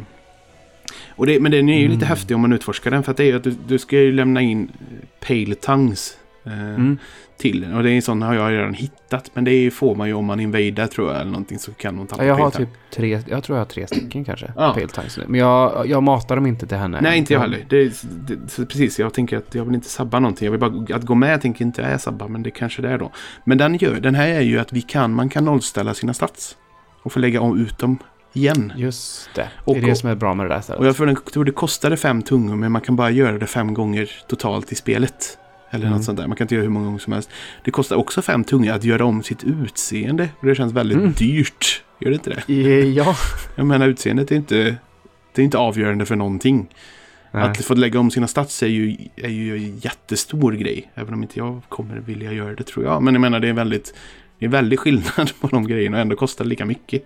och det, men den är ju lite Mm. häftig om man utforskar den. För att det är ju att du, du ska ju lämna in eh, Pale Tongues. Eh, Mm. Till. Och det är en sån har jag redan hittat. Men det får man ju om man invader tror jag. Eller någonting så kan man tappa Ja, jag har typ tre, jag tror jag har tre stycken kanske. Ja. Nu. Men jag, jag matar dem inte till henne. Nej, inte jag heller. Det, är- det, precis, jag tänker att jag vill inte sabba någonting. Jag vill bara att gå med tänker inte jag är sabba, men det kanske det är då. Men den, gör, den här är ju att vi kan, man kan nollställa sina stats. Och få lägga om ut dem igen. Just det. Och- det är det som är bra med det där Och stället. jag tror, den, tror det kostade fem tungor, men man kan bara göra det fem gånger totalt i spelet. Eller Mm. något sånt där. Man kan inte göra hur många gånger som helst. Det kostar också fem tungor att göra om sitt utseende. Och det känns väldigt Mm. dyrt. Gör det inte det? Eh, Ja. Jag menar, utseendet är inte, det är inte avgörande för någonting. Nej. Att få lägga om sina stats är ju, är ju en jättestor grej. Även om inte jag kommer vilja göra det tror jag. Men jag menar det är väldigt, det är väldigt skillnad på de grejerna och ändå kostar lika mycket.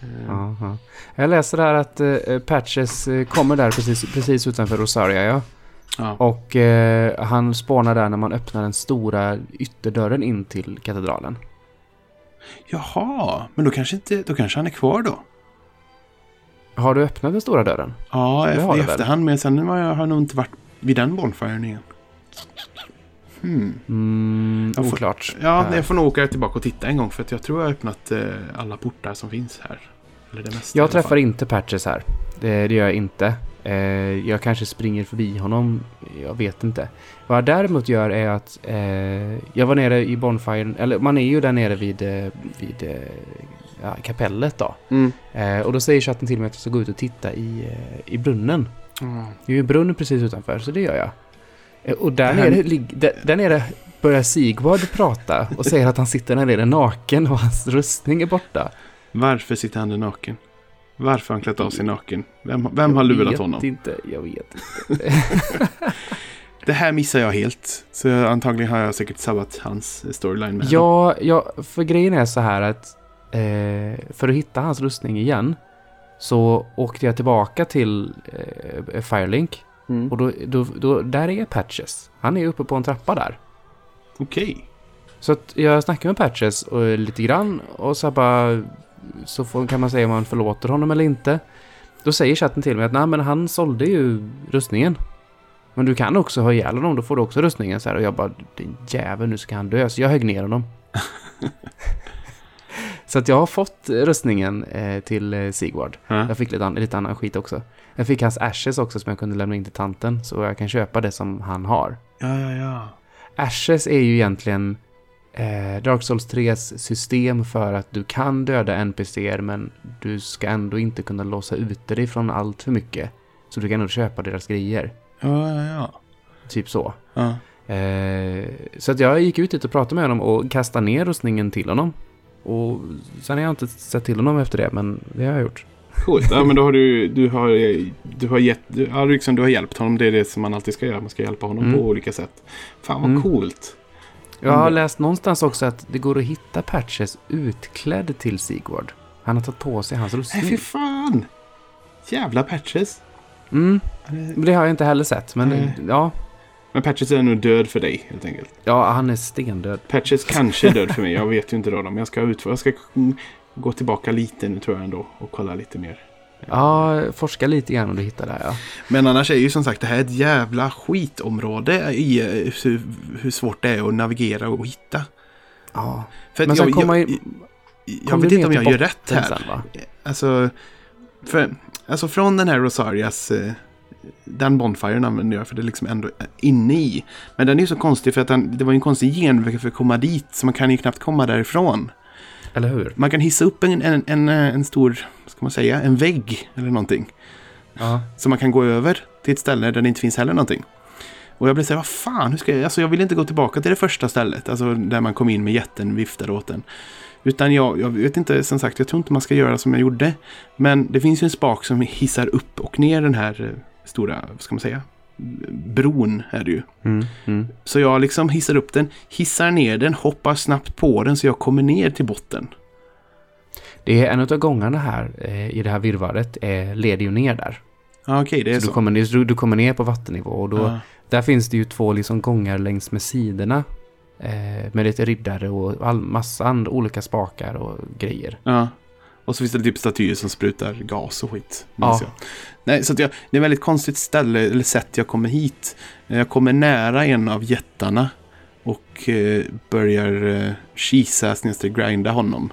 Eh, Ja, ja. Jag läser här att eh, Patches eh, kommer där precis, precis utanför Rosaria. Ja. Ja. Och eh, han spånar där när man öppnar den stora ytterdörren in till katedralen. Jaha, men då kanske, inte, då kanske han är kvar då? Har du öppnat den stora dörren? Ja, i efterhand. Men sen har jag nog inte varit vid den bonfiren igen. Hmm. Mm, Jag får- oklart. Ja, Eh, jag får nog åka tillbaka och titta en gång. För att jag tror jag har öppnat eh, alla portar som finns här. Eller det mesta Jag träffar inte Patches här. Det, det gör jag inte. Eh, jag kanske springer förbi honom. Jag vet inte. Vad jag däremot gör är att eh, jag var nere i Bonfire, eller man är ju där nere vid, eh, vid eh, ja, kapellet då. Mm. Eh, och då säger chatten till mig att jag ska gå ut och titta i, eh, i brunnen. Mm. Det är ju en brunn precis utanför, så det gör jag. Eh, och där nere, lig- där, där nere börjar Sigvard prata och säger att han sitter där nere naken och hans rustning är borta. Varför sitter han där naken? Varför har han klätt av sig naken? Vem, vem har lurat jag honom? vet inte, jag vet inte. Det här missar jag helt. Så jag, antagligen har jag säkert sabbat hans storyline med. Ja, ja, för grejen är så här att eh, för att hitta hans rustning igen så åkte jag tillbaka till eh, Firelink Mm. och då, då, då, där är Patches. Han är uppe på en trappa där. Okej. Så att jag snackade med Patches och lite grann och så bara så får, kan man säga om man förlåter honom eller inte. Då säger chatten till mig att nej men han sålde ju rustningen. Men du kan också ha ihjäl honom, då får du också rustningen så här. Och jag bara, din jävel nu ska han dö. Så jag högg ner honom. så att jag har fått rustningen eh, till eh, Sigvard. Ja. Jag fick lite, an- lite annan skit också. Jag fick hans ashes också som jag kunde lämna in till tanten. Så jag kan köpa det som han har. ja, ja, ja. Ashes är ju egentligen eh, Dark Souls 3s system för att du kan döda NPCer men du ska ändå inte kunna låsa ute dig från allt för mycket. Så du kan ändå köpa deras grejer. Ja, ja, ja. Typ så. ja. Eh, så att jag gick ut dit och pratade med honom och kastade ner rustningen till honom. Och sen har jag inte sett till honom efter det, men det har jag gjort. Coolt. Ja, men då har du, du har, du har gett, du, ja, liksom, du har hjälpt honom. Det är det som man alltid ska göra. Man ska hjälpa honom Mm. på olika sätt. Fan vad Mm. coolt. Jag har Mm. läst någonstans också att det går att hitta Patches utklädd till Sigvard. Han har tagit på sig hans Nej, rustning. fy fan. Jävla patches. Mm, men det har jag inte heller sett, men Nej. ja. Men patches är nog död för dig helt enkelt. Ja, han är stendöd. Patches kanske är död för mig. Jag vet ju inte då. Men jag ska, utföra, jag ska gå tillbaka lite nu tror jag ändå. Och kolla lite mer. Ja, forska lite grann om du hittar det här, ja. Men annars är ju som sagt det här ett jävla skitområde i eh, hur, hur svårt det är att navigera och hitta. Ja, För men sen jag, kommer jag, jag, kom vet inte om jag gör rätt här. Sen, va? Alltså, för, alltså från den här Rosarias, eh, den Bonfiren använder jag för det är liksom ändå inne i. Men den är ju så konstig för att den, det var ju en konstig genväg för att komma dit. Så man kan ju knappt komma därifrån. Eller hur? Man kan hissa upp en, en, en, en stor, ska man säga, en vägg eller någonting. Ja. Så man kan gå över till ett ställe där det inte finns heller någonting. Och jag blev så här, vad fan, hur ska jag, alltså jag vill inte gå tillbaka till det första stället, alltså där man kom in med jätten, viftade åt den. Utan jag, jag vet inte, som sagt, jag tror inte man ska göra som jag gjorde. Men det finns ju en spak som hissar upp och ner den här eh, stora, vad ska man säga, bron är det ju. Mm, mm. Så jag liksom hissar upp den, hissar ner den, hoppar snabbt på den så jag kommer ner till botten. Det är en av gångarna här eh, i det här virrvarret eh, leder ju ner där. Okej, det är Så så. du kommer, ner- du, du kommer ner på vattennivå och då, Ja. där finns det ju två liksom gångar längs med sidorna. Eh, med lite riddare och all, massa andra olika spakar och grejer. Ja. Och så finns det typ statyer som sprutar gas och skit. Ja. Nej, så jag, det är ett väldigt konstigt ställe, eller sätt jag kommer hit. Jag kommer nära en av jättarna. Och eh, börjar eh, kisa grinda honom.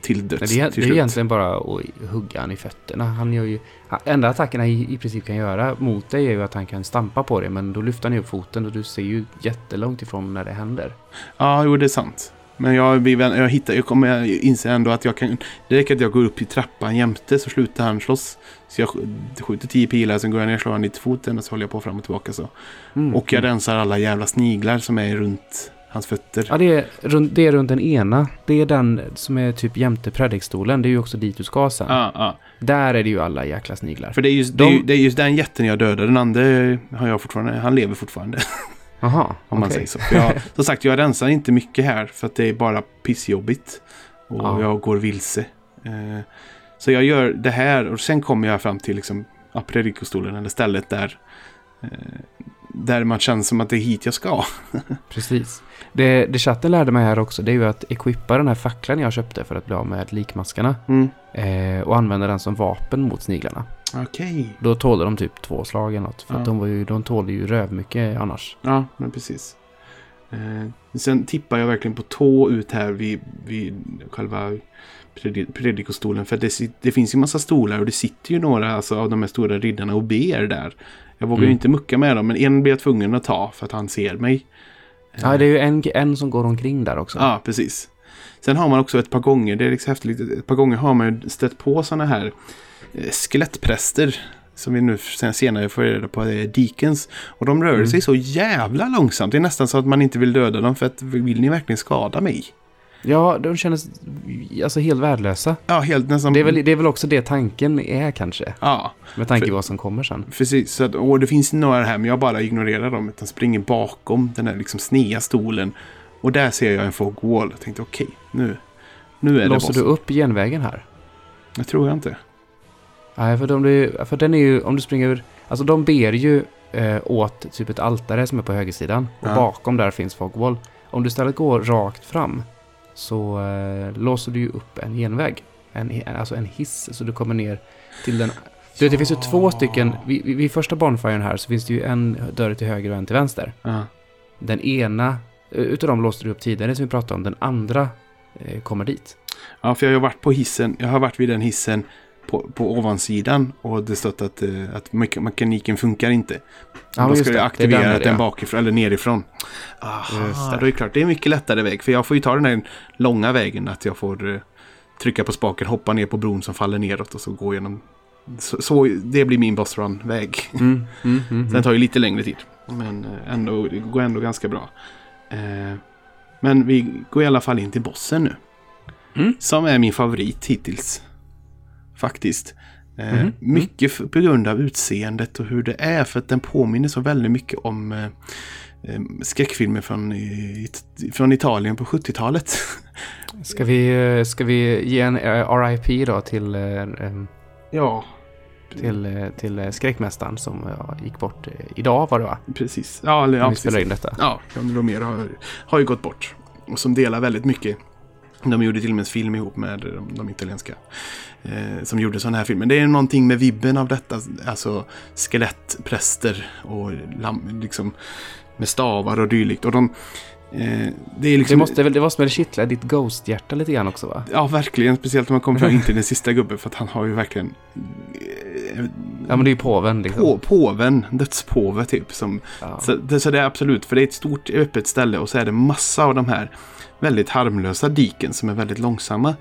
Till Nej, döds. det, är, till det är egentligen bara att hugga han i fötterna. Han gör ju... han- Enda attackerna i, i princip kan göra mot dig är ju att han kan stampa på dig. Men då lyfter han ju upp foten och du ser ju jättelångt ifrån när det händer. Ja, jo det är sant. Men jag, jag, hittar, jag kommer jag inser ändå att jag kan... Det räcker att jag går upp i trappan jämte så slutar han slåss. Så jag sk- skjuter tio pilar, sen går jag ner och slår han i foten och så håller jag på fram och tillbaka så. Mm. Och jag rensar alla jävla sniglar som är runt hans fötter. Ja, det är, runt, det är runt den ena. Det är den som är typ jämte predikstolen. Det är ju också dit du ska sen. Ja, ja. Där är det ju alla jäkla sniglar. För det är, just, De- det, är, det är just den jätten jag dödade. Den andra har jag fortfarande, han lever fortfarande. Jaha, Om man okej. säger så. För Jag, som sagt, jag rensar inte mycket här för att det är bara pissjobbigt. Och Ja. jag går vilse. Eh, så jag gör det här och sen kommer jag fram till liksom, predikostolen eller stället där, eh, där man känner som att det är hit jag ska. Precis. Det, det chatten lärde mig här också, det är ju att equippa den här facklan jag köpte för att bli av med likmaskarna. Mm. Eh, och använda den som vapen mot sniglarna. Okej. Då tålde de typ två slag eller något. För Ja. att de, var ju, de tålde ju rövmycket annars. Ja, men precis. Eh, sen tippar jag verkligen på tå ut här vid, vid själva predi- predikostolen. För det, det finns ju massa stolar och det sitter ju några alltså, av de här stora riddarna och ber där. Jag vågar ju Mm. inte mucka med dem, men en blir jag tvungen att ta för att han ser mig. Ja, det är ju en, en som går omkring där också. Ja, precis. Sen har man också ett par gånger, det är liksom häftigt, ett par gånger har man ju stött på sådana här skelettpräster. Som vi nu sen senare får reda på är deacons. Och de rör Mm. sig så jävla långsamt. Det är nästan så att man inte vill döda dem för att vill ni verkligen skada mig? Ja, de kändes alltså helt värdelösa. Ja, helt nästan. Det är, väl, det är väl också det tanken är kanske. Ja, Med tanke på vad som kommer sen. precis. Så att, och det finns några här men jag bara ignorerar dem. Utan springer bakom den här liksom snea stolen. Och där ser jag en fog wall. Jag tänkte okej, nu, nu är Låser det du bossen. upp genvägen här? Det tror jag inte. Nej, för, de blir, för den är ju, om du springer över, alltså de ber ju eh, åt typ ett altare som är på högersidan. Och Ja. bakom där finns fogwall. Om du istället går rakt fram så eh, låser du ju upp en genväg. En, alltså en hiss, så du kommer ner till den. Du vet, det finns ju två stycken, vid, vid, första bonfiren här så finns det ju en dörr till höger och en till vänster. Ja. Den ena eh, utav dem låste du upp tidigare som vi pratade om, den andra eh, kommer dit. Ja, för jag har varit på hissen. Jag har varit vid den hissen på, på ovansidan och det stått att, eh, att mek- mekaniken funkar inte. Ja, då ska det. jag Det aktivera den den ja. bakifrån eller nerifrån. Aha, det. då är det klart. Det är en mycket lättare väg. För jag får ju ta den här långa vägen. Att jag får eh, trycka på spaken, hoppa ner på bron som faller neråt och så gå igenom. Så, så det blir min boss run-väg. Mm, mm, mm, Den mm. tar ju lite längre tid. Men eh, ändå, det går ändå ganska bra. Eh, men vi går i alla fall in till bossen nu. Mm. Som är min favorit hittills. Faktiskt. Eh, Mhm. Mycket f- på grund av utseendet och hur det är. För att den påminner så väldigt mycket om eh, eh, skräckfilmer från, från Italien på 70-talet. Ska vi, ska vi ge en RIP då till, ja, till, till skräckmästaren som gick bort idag var det va? precis. Ja, eller, ja, vi spelar in detta. Ja, Romero har, har ju gått bort. Och som delar väldigt mycket. De gjorde till och med en film ihop med de, de italienska. Eh, som gjorde sådana här filmer. Det är någonting med vibben av detta. Alltså skelettpräster och lam, liksom med stavar och dylikt. Och de... Eh, det är liksom... Det, måste, väl- det måste väl kittla ditt Ghost-hjärta lite grann också va? Ja, verkligen. Speciellt om man kommer fram till den sista gubben. För att han har ju verkligen... Eh, Ja men det är ju påven liksom. på, påven, dödspåve typ. Som, Ja. så, det, så det är absolut, för det är ett stort öppet ställe och så är det massa av de här väldigt harmlösa diken som är väldigt långsamma.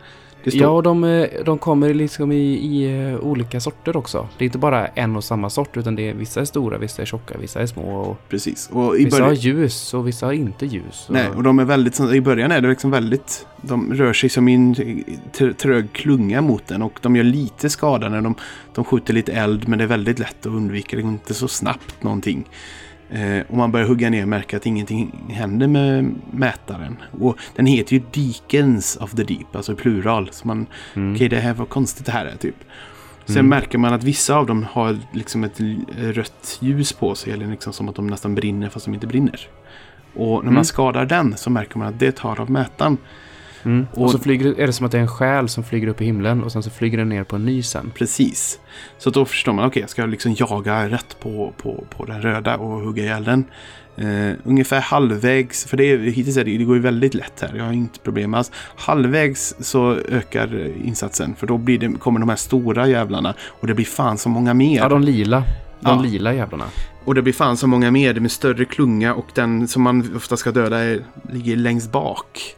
Står, Ja, och de, eh, de kommer liksom i, i eh, olika sorter också. Det är inte bara en och samma sort, utan det är, vissa är stora, vissa är tjocka, vissa är små. Och precis. Och i vissa har ljus och vissa har inte ljus. Och, nej, och de är väldigt, i början är det liksom väldigt, de rör sig som i en tr- trög klunga mot den och de gör lite skada när de, de skjuter lite eld men det är väldigt lätt att undvika, det går inte så snabbt någonting. Eh, och man börjar hugga ner och märker att ingenting händer med mätaren. Och den heter ju Deacons of the Deep, alltså plural. Så man, Mm. okej det här var konstigt det här är typ. Sen Mm. märker man att vissa av dem har liksom ett rött ljus på sig. Eller liksom som att de nästan brinner fast de inte brinner. Och när Mm. man skadar den så märker man att det tar av mätaren. Mm. Och, Och- så flyger, är det som att det är en själ som flyger upp i himlen och sen så flyger den ner på en ny sen. Precis. Så då förstår man, okej, jag ska liksom jaga rätt på, på, på den röda och hugga ihjäl den. Eh, ungefär halvvägs, för det är, hittills är det, det går ju väldigt lätt här, jag har inte problem alls. Halvvägs så ökar insatsen, för då blir det, kommer de här stora jävlarna och det blir fan så många mer. Ja, de lila. De Ja. lila jävlarna. Och det blir fan så många mer, det med större klunga och den som man ofta ska döda är, ligger längst bak.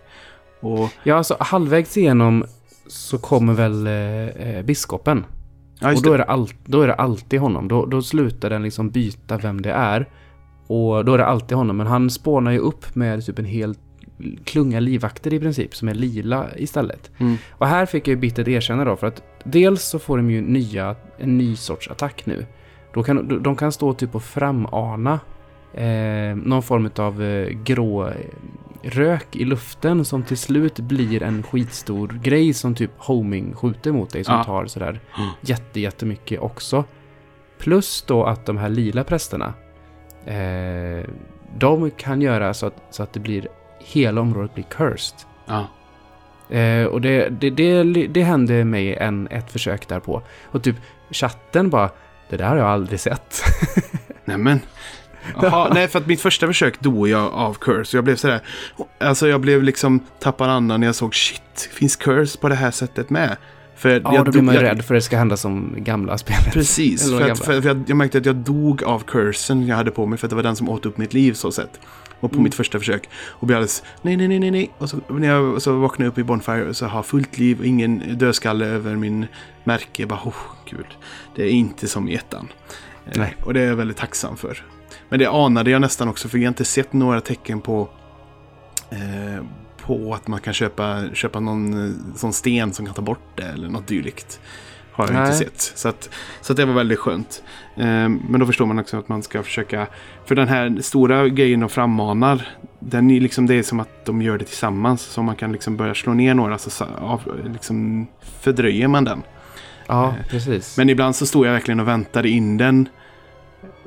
Och, Ja, alltså halvvägs igenom så kommer väl eh, eh, biskopen. ja, Och då är, det all, då är det alltid honom. Då, då slutar den liksom byta vem det är. Och då är det alltid honom. Men han spånar ju upp med typ en hel klunga livvakter i princip. Som är lila istället. Mm. Och här fick jag ju bittert erkänna då. För att dels så får de ju nya, en ny sorts attack nu. Då kan, de- kan stå typ och framana eh, någon form av eh, grå rök i luften som till slut blir en skitstor grej som typ homing skjuter mot dig som Ja. tar sådär jätte, jättemycket också. Plus då att de här lila prästerna eh, de kan göra så att, så att det blir hela området blir cursed. Ja. Eh, och det, det, det, det hände mig en, ett försök därpå. Och typ chatten bara, det där har jag aldrig sett. Nämen. Jaha, nej, för att mitt första försök dog jag av curse. Jag blev sådär, alltså jag blev liksom tappad andan när jag såg shit, finns curse på det här sättet med? För Ja, jag då blir man ju jag- rädd för det ska hända som gamla spelet. Precis, för, att, för, för jag, jag märkte att jag dog av cursen jag hade på mig för att det var den som åt upp mitt liv så sett. Och på Mm. mitt första försök. Och blev alldeles nej, nej, nej, nej, nej. Och så, när jag så vaknade upp i Bonfire och så har fullt liv och ingen dödskalle över min märke. Jag bara, oh, gud. Det är inte som i ettan. Eh, Nej. Och det är jag väldigt tacksam för. Men det anade jag nästan också för jag har inte sett några tecken på eh, på att man kan köpa, köpa någon eh, sån sten som kan ta bort det eller något dylikt. Har jag inte Nej. sett. Så, att, så att det var väldigt skönt. Eh, men då förstår man också att man ska försöka... För den här stora grejen de frammanar. Den är liksom, det är som att de gör det tillsammans. Så man kan liksom börja slå ner några så av, liksom fördröjer man den. Ja, precis. Men ibland så stod jag verkligen och väntade in den.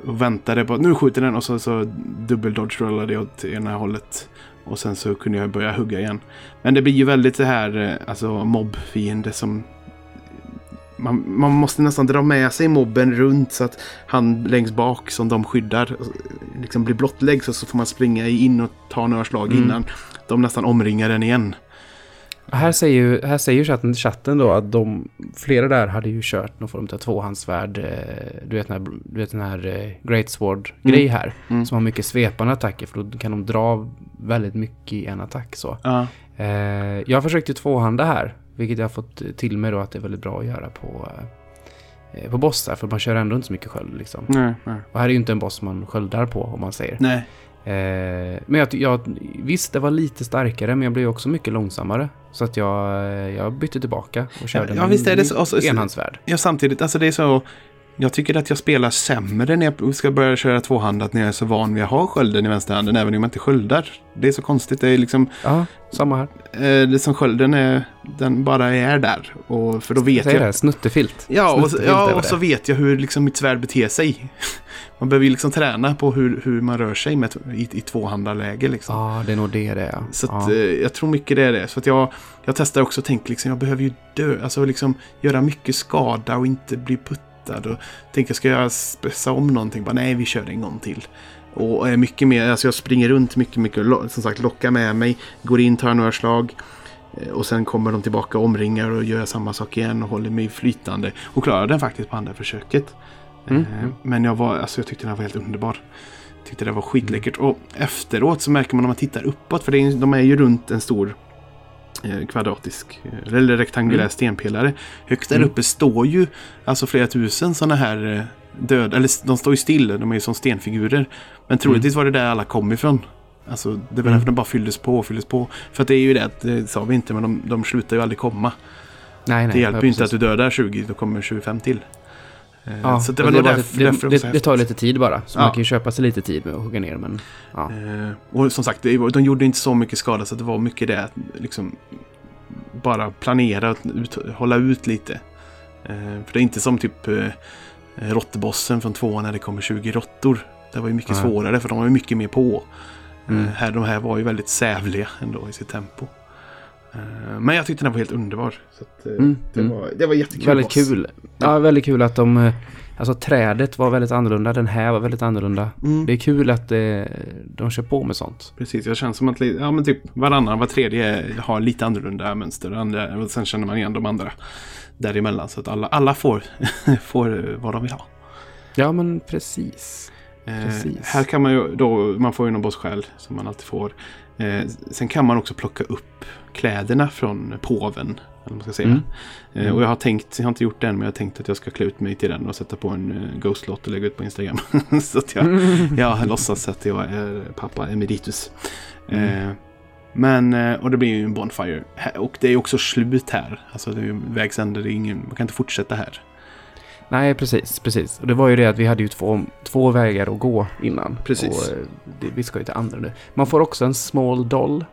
Och väntade på att nu skjuter den och så, så dubbel dodge rollade jag åt ena hållet. Och sen så kunde jag börja hugga igen. Men det blir ju väldigt det här, eh, alltså mobbfiende som... Man, man måste nästan dra med sig mobben runt så att han längst bak som de skyddar eh, liksom blir blottlägg. Så, så får man springa in och ta några slag Mm. innan de nästan omringar den igen. Här säger ju, här säger chatten, chatten då att de, flera där hade ju kört någon form av tvåhandsvärd, eh, du vet den här, du vet den här eh, Great Sword-grej här. Mm. Som har mycket svepande attacker för då kan de dra väldigt mycket i en attack så. Eh, jag försökte tvåhanda här, vilket jag har fått till mig då att det är väldigt bra att göra på, på bossar, för man kör ändå inte så mycket sköld liksom. nej, nej. Och här är ju inte en boss man sköldar på om man säger. nej. Eh, men jag, jag, visst, det var lite starkare, men jag blev också mycket långsammare. Så att jag, eh, jag bytte tillbaka och körde ja, med visst är det så. Och så- enhandsvärd. Ja, samtidigt, alltså det är så... Jag tycker att jag spelar sämre när jag ska börja köra tvåhandat när jag är så van vid att ha skölden i vänsterhanden, även om jag inte sköldar. Det är så konstigt. Det är liksom... Ja, samma här. Eh, det som skölden är... Den bara är där. Och, för då vet Säger jag... det, snuttefilt. Ja, och, Snuttefilt ja, över och så vet jag hur liksom mitt svärd beter sig. Man behöver ju liksom träna på hur, hur man rör sig med, i, i tvåhandarläge. Liksom. Ja, det är nog det det är. ja. Så att, ja. eh, jag tror mycket det är det. Så att jag, jag testar också och tänker liksom, jag behöver ju dö. Alltså liksom göra mycket skada och inte bli puttad. Och tänker, ska jag spessa om någonting? Bara, nej, vi kör en gång till. Och är mycket mer, alltså jag springer runt mycket, mycket. Som sagt, lockar med mig. Går in, tar några slag. eh, Och sen kommer de tillbaka omringar och gör samma sak igen och håller mig flytande. Och klarar den faktiskt på andra försöket. Mm, Eh, mm. Men jag, var, alltså jag tyckte den var helt underbar. Tyckte det var skitläckert. Och efteråt så märker man när man tittar uppåt. För är, de är ju runt en stor kvadratisk eh, eller rektangulär Mm. stenpelare. Högt där Mm. uppe står ju alltså flera tusen sådana här eh, döda. Eller de står ju still. De är ju som stenfigurer. Men troligtvis var det där alla kom ifrån. Alltså det var Mm. därför de bara fylldes på och fylldes på. För att det är ju det, det sa vi inte, men de, de slutar ju aldrig komma. nej, nej, det hjälper ju inte att du dödar 20, då kommer 25 till. Eh, Ja, så det var bara- därför, det, därför det, det, tar lite tid bara. Så Ja. man kan ju köpa sig lite tid med att hugga ner. Men ja. Eh, och som sagt, det var- de gjorde inte så mycket skada så det var mycket det att liksom bara planera och ut, hålla ut lite. Eh, för det är inte som typ eh, råttbossen från tvåan när det kommer 20 råttor. Det var ju mycket Nej. svårare för de var ju mycket mer på. Mm. Här, de här var ju väldigt sävliga ändå i sitt tempo. Eh, men jag tyckte den var helt underbar. Så att, eh, Mm, det, mm. var, det var jättekul. Väldigt kul. Ja, väldigt kul att de... eh, Alltså trädet var väldigt annorlunda, den här var väldigt annorlunda. Mm. Det är kul att eh, de kör på med sånt. Precis, jag känner som att ja, men typ varannan, var tredje har lite annorlunda mönster. Och andra, och sen känner man igen de andra däremellan. Så att alla, alla får, får vad de vill ha. Ja, men precis. Eh, här kan man ju då, man får ju någon bosssjäl som man alltid får. Eh, sen kan man också plocka upp kläderna från påven. Eller man ska säga. Mm. Eh, och jag har tänkt, jag har inte gjort det än, men jag har tänkt att jag ska klä ut mig till den och sätta på en uh, Ghost-lott och lägga ut på Instagram. så att jag, jag låtsas att jag är pappa emeritus. Mm. Eh, men, eh, och det blir ju en Bonfire. Och det är också slut här. Alltså det är ju vägs ände, man kan inte fortsätta här. Nej, precis, precis. Och det var ju det att vi hade ju två, två vägar att gå innan. Precis. Och eh, det, vi ska ju till andra nu. Man får också en small doll.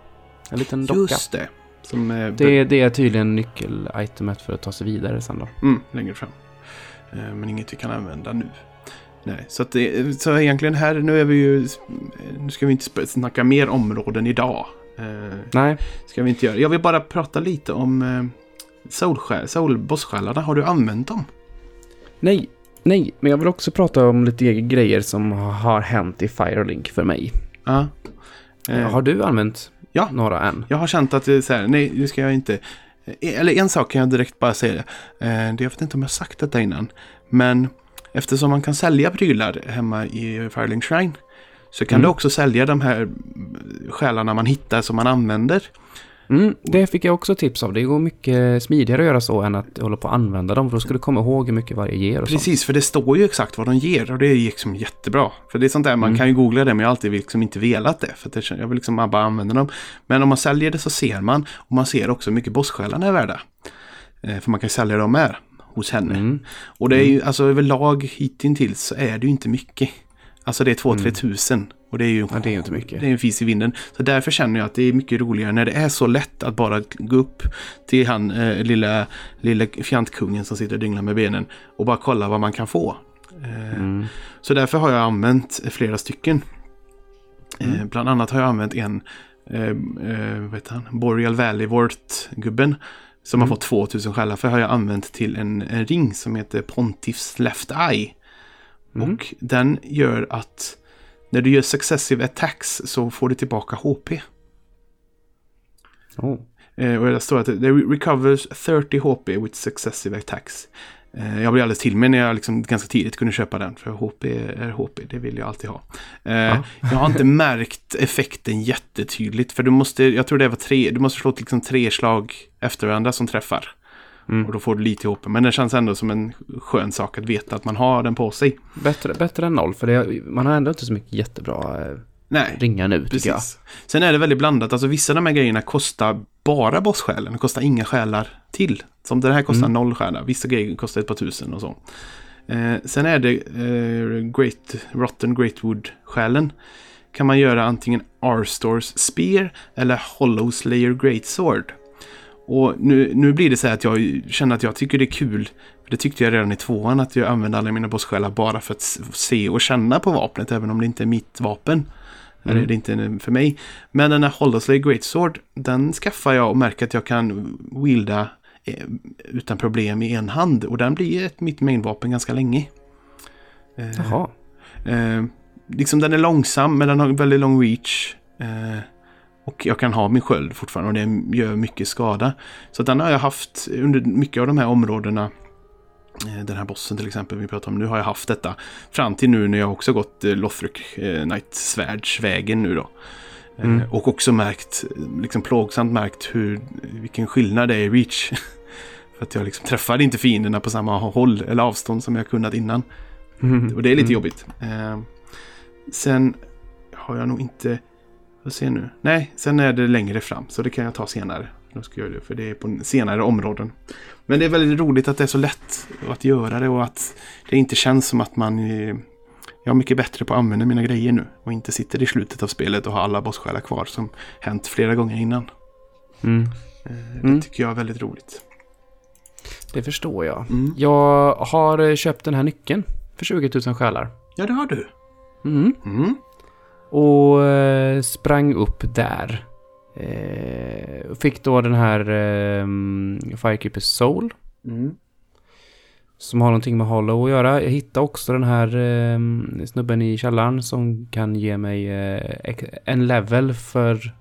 En liten docka. Just det. Som eh, Det, det är tydligen nyckel-itemet för att ta sig vidare sen då. Mm, längre fram. Eh, Men inget vi kan använda nu. Nej, så, att det, så egentligen här, nu är vi ju... Nu ska vi inte snacka mer områden idag. Eh, Nej, ska vi inte göra. Jag vill bara prata lite om eh, soulbosssjälarna. Har du använt dem? Nej, nej. Men jag vill också prata om lite grejer som har hänt i Firelink för mig. Ja. Eh, Har du använt Ja. några än? Jag har känt att det är så här, nej, nu ska jag inte... eh, Eller en sak kan jag direkt bara säga. Det. Eh, Jag vet inte om jag har sagt detta innan. Men eftersom man kan sälja prylar hemma i Firelink Shrine. Så kan Mm. du också sälja de här själarna man hittar som man använder. Mm, det fick jag också tips av. Det går mycket smidigare att göra så än att hålla på att använda dem. För då ska du komma ihåg hur mycket varje ger och sånt. Precis, för det står ju exakt vad de ger och det är liksom jättebra. För det är sånt där, man Mm. kan ju googla det men jag har alltid liksom inte velat det. För det, jag vill liksom bara använda dem. Men om man säljer det så ser man och man ser också hur mycket bosssjälarna är värda. Eh, för man kan sälja dem med hos henne. Mm. Och det är ju, alltså överlag hittills så är det ju inte mycket. Alltså det är 2-3 Mm. tusen. Och det är ju Ja, det är inte mycket. det är en fis i vinden. Så därför känner jag att det är mycket roligare när det är så lätt att bara gå upp till han eh, lilla, lilla fjantkungen som sitter och dinglar med benen och bara kolla vad man kan få. Eh, Mm. Så därför har jag använt flera stycken. Eh, Mm. bland annat har jag använt en, eh, eh, heter han, Boreal Valley Wort-gubben. Som Mm. har fått 2000 själar. För har jag använt till en, en ring som heter Pontiffs Left Eye. Mm. Och den gör att när du gör successive attacks så får du tillbaka HP. Oh. Eh, och det står att det recovers 30 HP with successive attacks. Eh, jag blev alldeles till mig när jag liksom ganska tidigt kunde köpa den. För HP är HP, det vill jag alltid ha. Eh, Ja. Jag har inte märkt effekten jättetydligt. För du måste, jag tror det var tre, du måste slå liksom tre slag efter varandra som träffar. Mm. Och då får du lite HP. Men det känns ändå som en skön sak att veta att man har den på sig. Bättre, bättre än noll, för det, man har ändå inte så mycket jättebra eh, Nej. ringar nu, tycker jag. Precis. Sen är det väldigt blandat. Alltså vissa av de här grejerna kostar bara bosssjälen. Det kostar inga själar till. Som den här kostar Mm. noll själar. Vissa grejer kostar ett par tusen och så. Eh, sen är det eh, Great Rotten Greatwood-själen. Kan man göra antingen R-Stores Spear eller Hollow Slayer Greatsword. Och nu, nu blir det så här att jag känner att jag tycker det är kul. För det tyckte jag redan i tvåan att jag använde alla mina bosssjälar bara för att se och känna på vapnet. Även om det inte är mitt vapen. Mm. Eller det är inte för mig. Men den här Holloslay Greatsword, den skaffar jag och märker att jag kan wielda eh, utan problem i en hand. Och den blir ett mitt mainvapen ganska länge. Eh, Jaha. Eh, liksom den är långsam men den har väldigt lång reach. Eh, och jag kan ha min sköld fortfarande och det gör mycket skada. Så den har jag haft under mycket av de här områdena. Eh, den här bossen till exempel vi pratar om nu har jag haft detta. Fram till nu när jag också gått eh, Lothric eh, Knight svärdsvägen nu då. Mm. Och också märkt, liksom plågsamt märkt hur, vilken skillnad det är i reach. För att jag liksom träffade inte fienderna på samma håll eller avstånd som jag kunnat innan. Mm. Och det är lite Mm. jobbigt. Sen har jag nog inte... Vad ser nu? Nej, sen är det längre fram. Så det kan jag ta senare. Då ska jag göra det, för det är på senare områden. Men det är väldigt roligt att det är så lätt att göra det och att det inte känns som att man... Jag är mycket bättre på att använda mina grejer nu. Och inte sitter i slutet av spelet och har alla bosssjälar kvar som hänt flera gånger innan. Mm. Eh, Mm. Det tycker jag är väldigt roligt. Det förstår jag. Mm. Jag har eh, köpt den här nyckeln för 20 000 själar. Ja, det har du. Mm. Och eh, sprang upp där Eh, fick då den här eh, Firekeeper Soul. Mm. Som har någonting med Hollow att göra. Jag hittade också den här eh, snubben i källaren som kan ge mig eh, en level för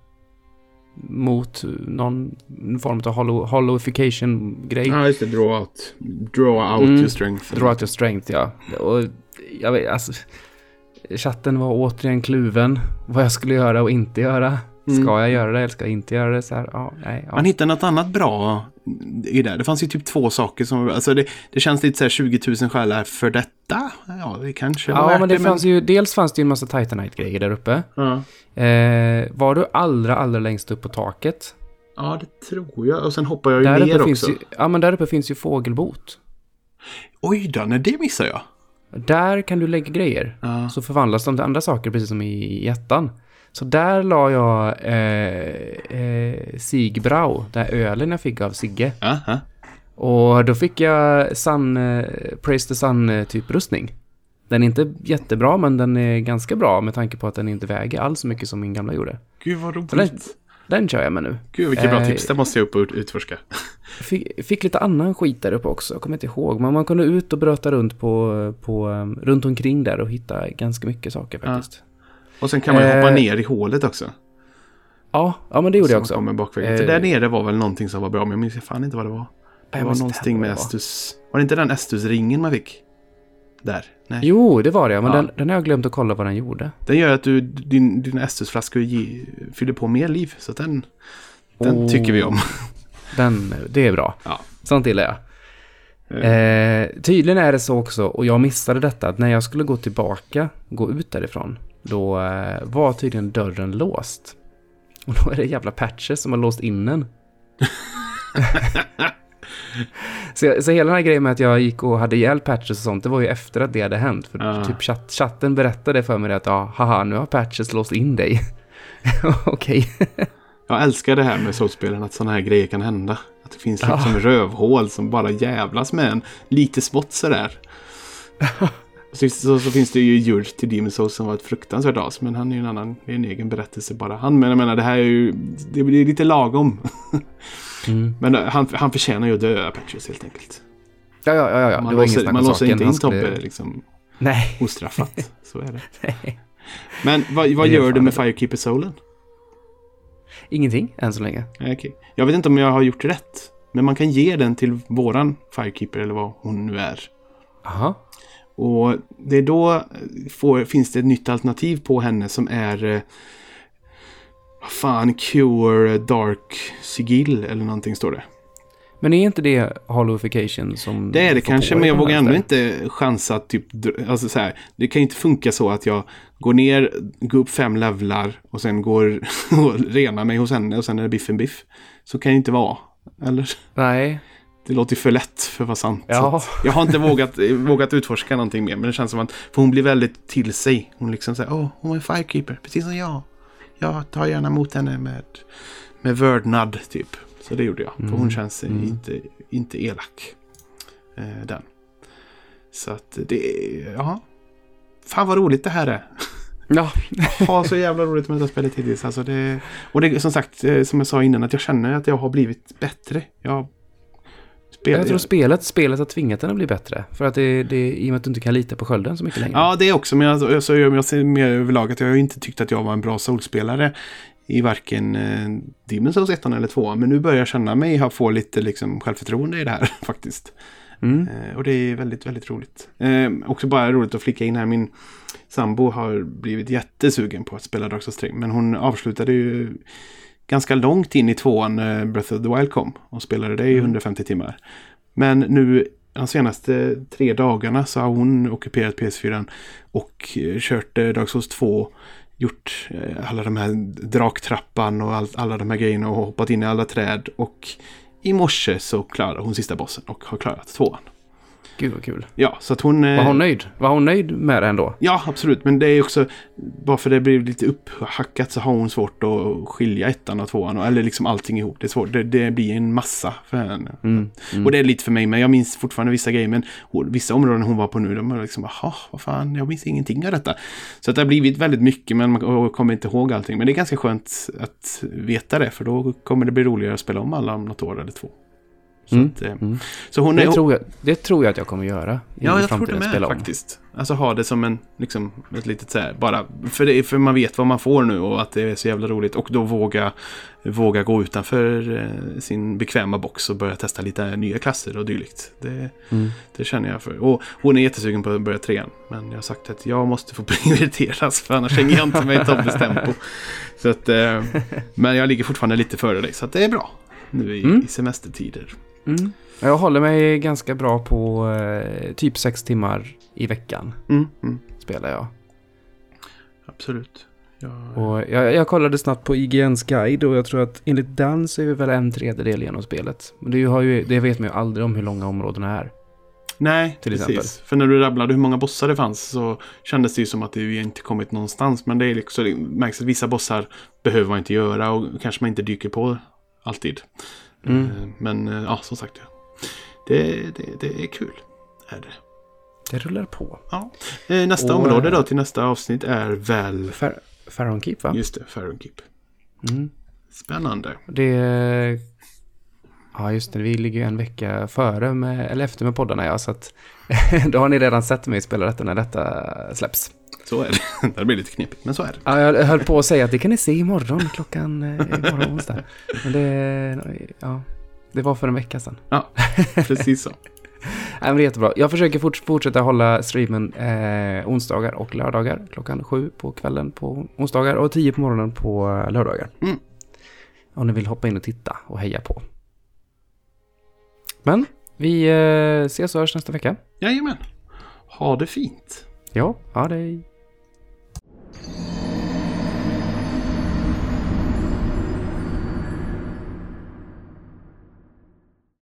mot någon form av hollow, hollowification-grej. Ja, just det. Draw out. Draw out Mm. your strength. Draw out your strength, ja. Och jag vet, alltså... Chatten var återigen kluven. Vad jag skulle göra och inte göra. Mm. Ska jag göra det eller ska jag inte göra det? Så här, ja, nej, ja. Man hittade något annat bra i det. Det fanns ju typ två saker som... Alltså det, det känns lite så här 20 000 själar för detta. Ja, det kanske var Ja, värt men det fanns men... ju... Dels fanns det ju en massa Titanite-grejer där uppe. Ja. Eh, var du allra, allra längst upp på taket? ja, det tror jag. Och sen hoppar jag ju Där ner också. ju, ja, men där uppe finns ju fågelbot. Oj då, nej det missar jag. Där kan du lägga grejer. Ja. Så förvandlas de till andra saker, precis som i, i ettan. Så där la jag eh, eh, Sigbrau, den här ölen jag fick av Sigge. Ja. Och då fick jag Sun, eh, Praise the Sun-typ rustning. Den är inte jättebra, men den är ganska bra med tanke på att den inte väger alls så mycket som min gamla gjorde. Gud vad roligt. Den, den kör jag med nu. Gud vilket bra Eh, tips. Det måste jag upp och ut- utforska. Fick, fick lite annan skit där uppe också, jag kommer inte ihåg. Men man kunde ut och bröta runt på, på, runt omkring där och hitta ganska mycket saker faktiskt. Och sen kan man ju Eh, hoppa ner i hålet också. Ja, ja men det gjorde jag Som också. kommer bakvägen. Eh, För där nere var väl någonting som var bra, men jag minns fan inte vad det var. Det Jag var någonting med. Estus. Var det inte den Estus-ringen man fick? Där? Nej. Jo, det var det, men Ja. Den, den har jag glömt att kolla vad den gjorde. Den gör att du, din, din Estus-flaska ge- fyller på mer liv. Så den, den Oh. tycker vi om. Den, det är bra. Ja. Sånt gillar jag. Eh, tydligen är det så också, och jag missade detta, att när jag skulle gå tillbaka, gå ut därifrån, då eh, var tydligen dörren låst. Och då är det jävla patches som har låst in den. så, så hela den här grejen med att jag gick och hade ihjäl patches och sånt, det var ju efter att det hade hänt. För Ja. typ chatt, chatten berättade för mig att ja, haha, nu har patches låst in dig. Okej. Jag älskar det här med soulspelen, att sådana här grejer kan hända. Att det finns Ja. liksom rövhål som bara jävlas med en. Lite smått sådär. Så, så, så finns det ju Jurge till Demon's Souls som var ett fruktansvärt as. Men han är ju en annan, det är en egen berättelse bara han. Men jag menar det här är ju, det blir lite lagom. Mm. Men eh, han, han förtjänar ju att dö, Apaches helt enkelt. Ja, ja, ja, ja. man det var låser, man låser inte in skulle- Tobbe liksom Nej. ostraffat. Så är det. Men vad, vad gör du med. Firekeeper Soulen? Ingenting än så länge. Okej. Jag vet inte om jag har gjort rätt. Men man kan ge den till våran Firekeeper eller vad hon nu är. Aha. Och det är då eh, får, finns det ett nytt alternativ på henne som är eh, vad fan, Cure Dark Sigill eller någonting står det. Men är inte det hollowification som... Det är det kanske, men jag vågar ändå inte chansa att typ, alltså så här, det kan ju inte funka så att jag går ner, går upp fem levlar och sen går och renar mig hos henne och sen är det biffen biff. Så kan det inte vara. Eller? Nej. Det låter för lätt för att vara sant. Ja. Jag har inte vågat, vågat utforska någonting mer, men det känns som att, för hon blir väldigt till sig. Hon liksom säger, åh, hon är firekeeper, precis som jag. Jag tar gärna emot henne med, med vördnad, typ. Så det gjorde jag, för hon Mm. känns Mm. inte, inte elak. Eh, den. Så att det, ja. Fan vad roligt det här är. Ja. Har så jävla roligt med detta spelet hittills. Alltså det, och det är som sagt, eh, som jag sa innan, att jag känner att jag har blivit bättre. Jag spelar, Jag tror spelet, spelet har tvingat den att bli bättre. För att det, det i och med att du inte kan lita på skölden så mycket längre. Ja, det är också. Men jag, så jag, jag ser mer överlag att jag inte tyckt att jag var en bra soulspelare i varken eh, Demon's Souls 1 eller 2. Men nu börjar jag känna mig ha få lite liksom, självförtroende i det här faktiskt. Mm. Eh, och det är väldigt, väldigt roligt. Eh, också bara roligt att flicka in här. Min sambo har blivit jättesugen på att spela Dark Souls 3. Men hon avslutade ju ganska långt in i tvåan när Breath of the Wild kom. Och spelade det i Mm. 150 timmar. Men nu de senaste tre dagarna så har hon ockuperat PS4 och eh, kört eh, Dark Souls 2. Gjort eh, alla de här draktrappan och all, alla de här grejerna och hoppat in i alla träd. Och i morse så klarade hon sista bossen och har klarat tvåan. Gud vad kul. Ja, så att hon... eh, Var hon nöjd? Var hon nöjd med det ändå? Ja, absolut. Men det är också, bara för det blir lite upphackat så har hon svårt att skilja ettan och tvåan. Eller liksom allting ihop. Det är svårt. Det, det blir en massa för henne. Mm. Mm. Och det är lite för mig, men jag minns fortfarande vissa grejer. Men vissa områden hon var på nu, de var liksom, jaha, vad fan, jag minns ingenting av detta. Så att det har blivit väldigt mycket, men man kommer inte ihåg allting. Men det är ganska skönt att veta det, för då kommer det bli roligare att spela om alla om något år eller två. Så, Mm. att, eh, Mm. så hon Det, är... tror jag, det tror jag att jag kommer göra. i Ja, jag tror det med faktiskt. Alltså ha det som en, liksom, ett litet så här, bara, för, det, för man vet vad man får nu och att det är så jävla roligt. Och då våga, våga gå utanför eh, sin bekväma box och börja testa lite nya klasser och dylikt. Det, Mm. det känner jag för. Och hon är jättesugen på att börja trean. Men jag har sagt att jag måste få prioriteras för annars hänger jag inte med i Tobbes tempo. Så att, eh, men jag ligger fortfarande lite före dig så det är bra. Nu i, Mm. i semestertider. Mm. Jag håller mig ganska bra på eh, typ sex timmar i veckan Mm, mm, spelar jag. absolut. Jag, Och jag, jag kollade snabbt på IGNs guide och jag tror att enligt den så är vi väl en tredjedel genom spelet. Men det, har ju, det vet man ju aldrig om hur långa områdena är. Nej, till precis. exempel. För när du rabblade hur många bossar det fanns så kändes det ju som att vi inte kommit någonstans. Men det är liksom, det märks att vissa bossar behöver man inte göra och kanske man inte dyker på alltid. Mm. Eh, Men eh, ja, som sagt. Det, det, det är kul. Är det. Det rullar på. Ja. Eh, Nästa Och, område då till nästa avsnitt är väl... Far Pharaon Keep va? Just det, Faron Keep. Mm. Spännande. Det... Ja, just det. Vi ligger ju en vecka före, med, eller efter med poddarna, ja. Så att då har ni redan sett mig spela detta när detta släpps. Så är det. det blir lite knepigt, men så är det. Ja, jag höll på att säga att det kan ni se imorgon klockan eh, imorgon onsdag. Men det, ja, det var för en vecka sedan. Precis så. Nej, men det är jättebra. Jag försöker fort, fortsätta hålla streamen eh, onsdagar och lördagar. Klockan sju på kvällen på onsdagar och tio på morgonen på eh, lördagar. Mm. Om ni vill hoppa in och titta och heja på. Men vi eh, ses och hörs nästa vecka. Jajamän. Ha det fint. Ja, ha dig.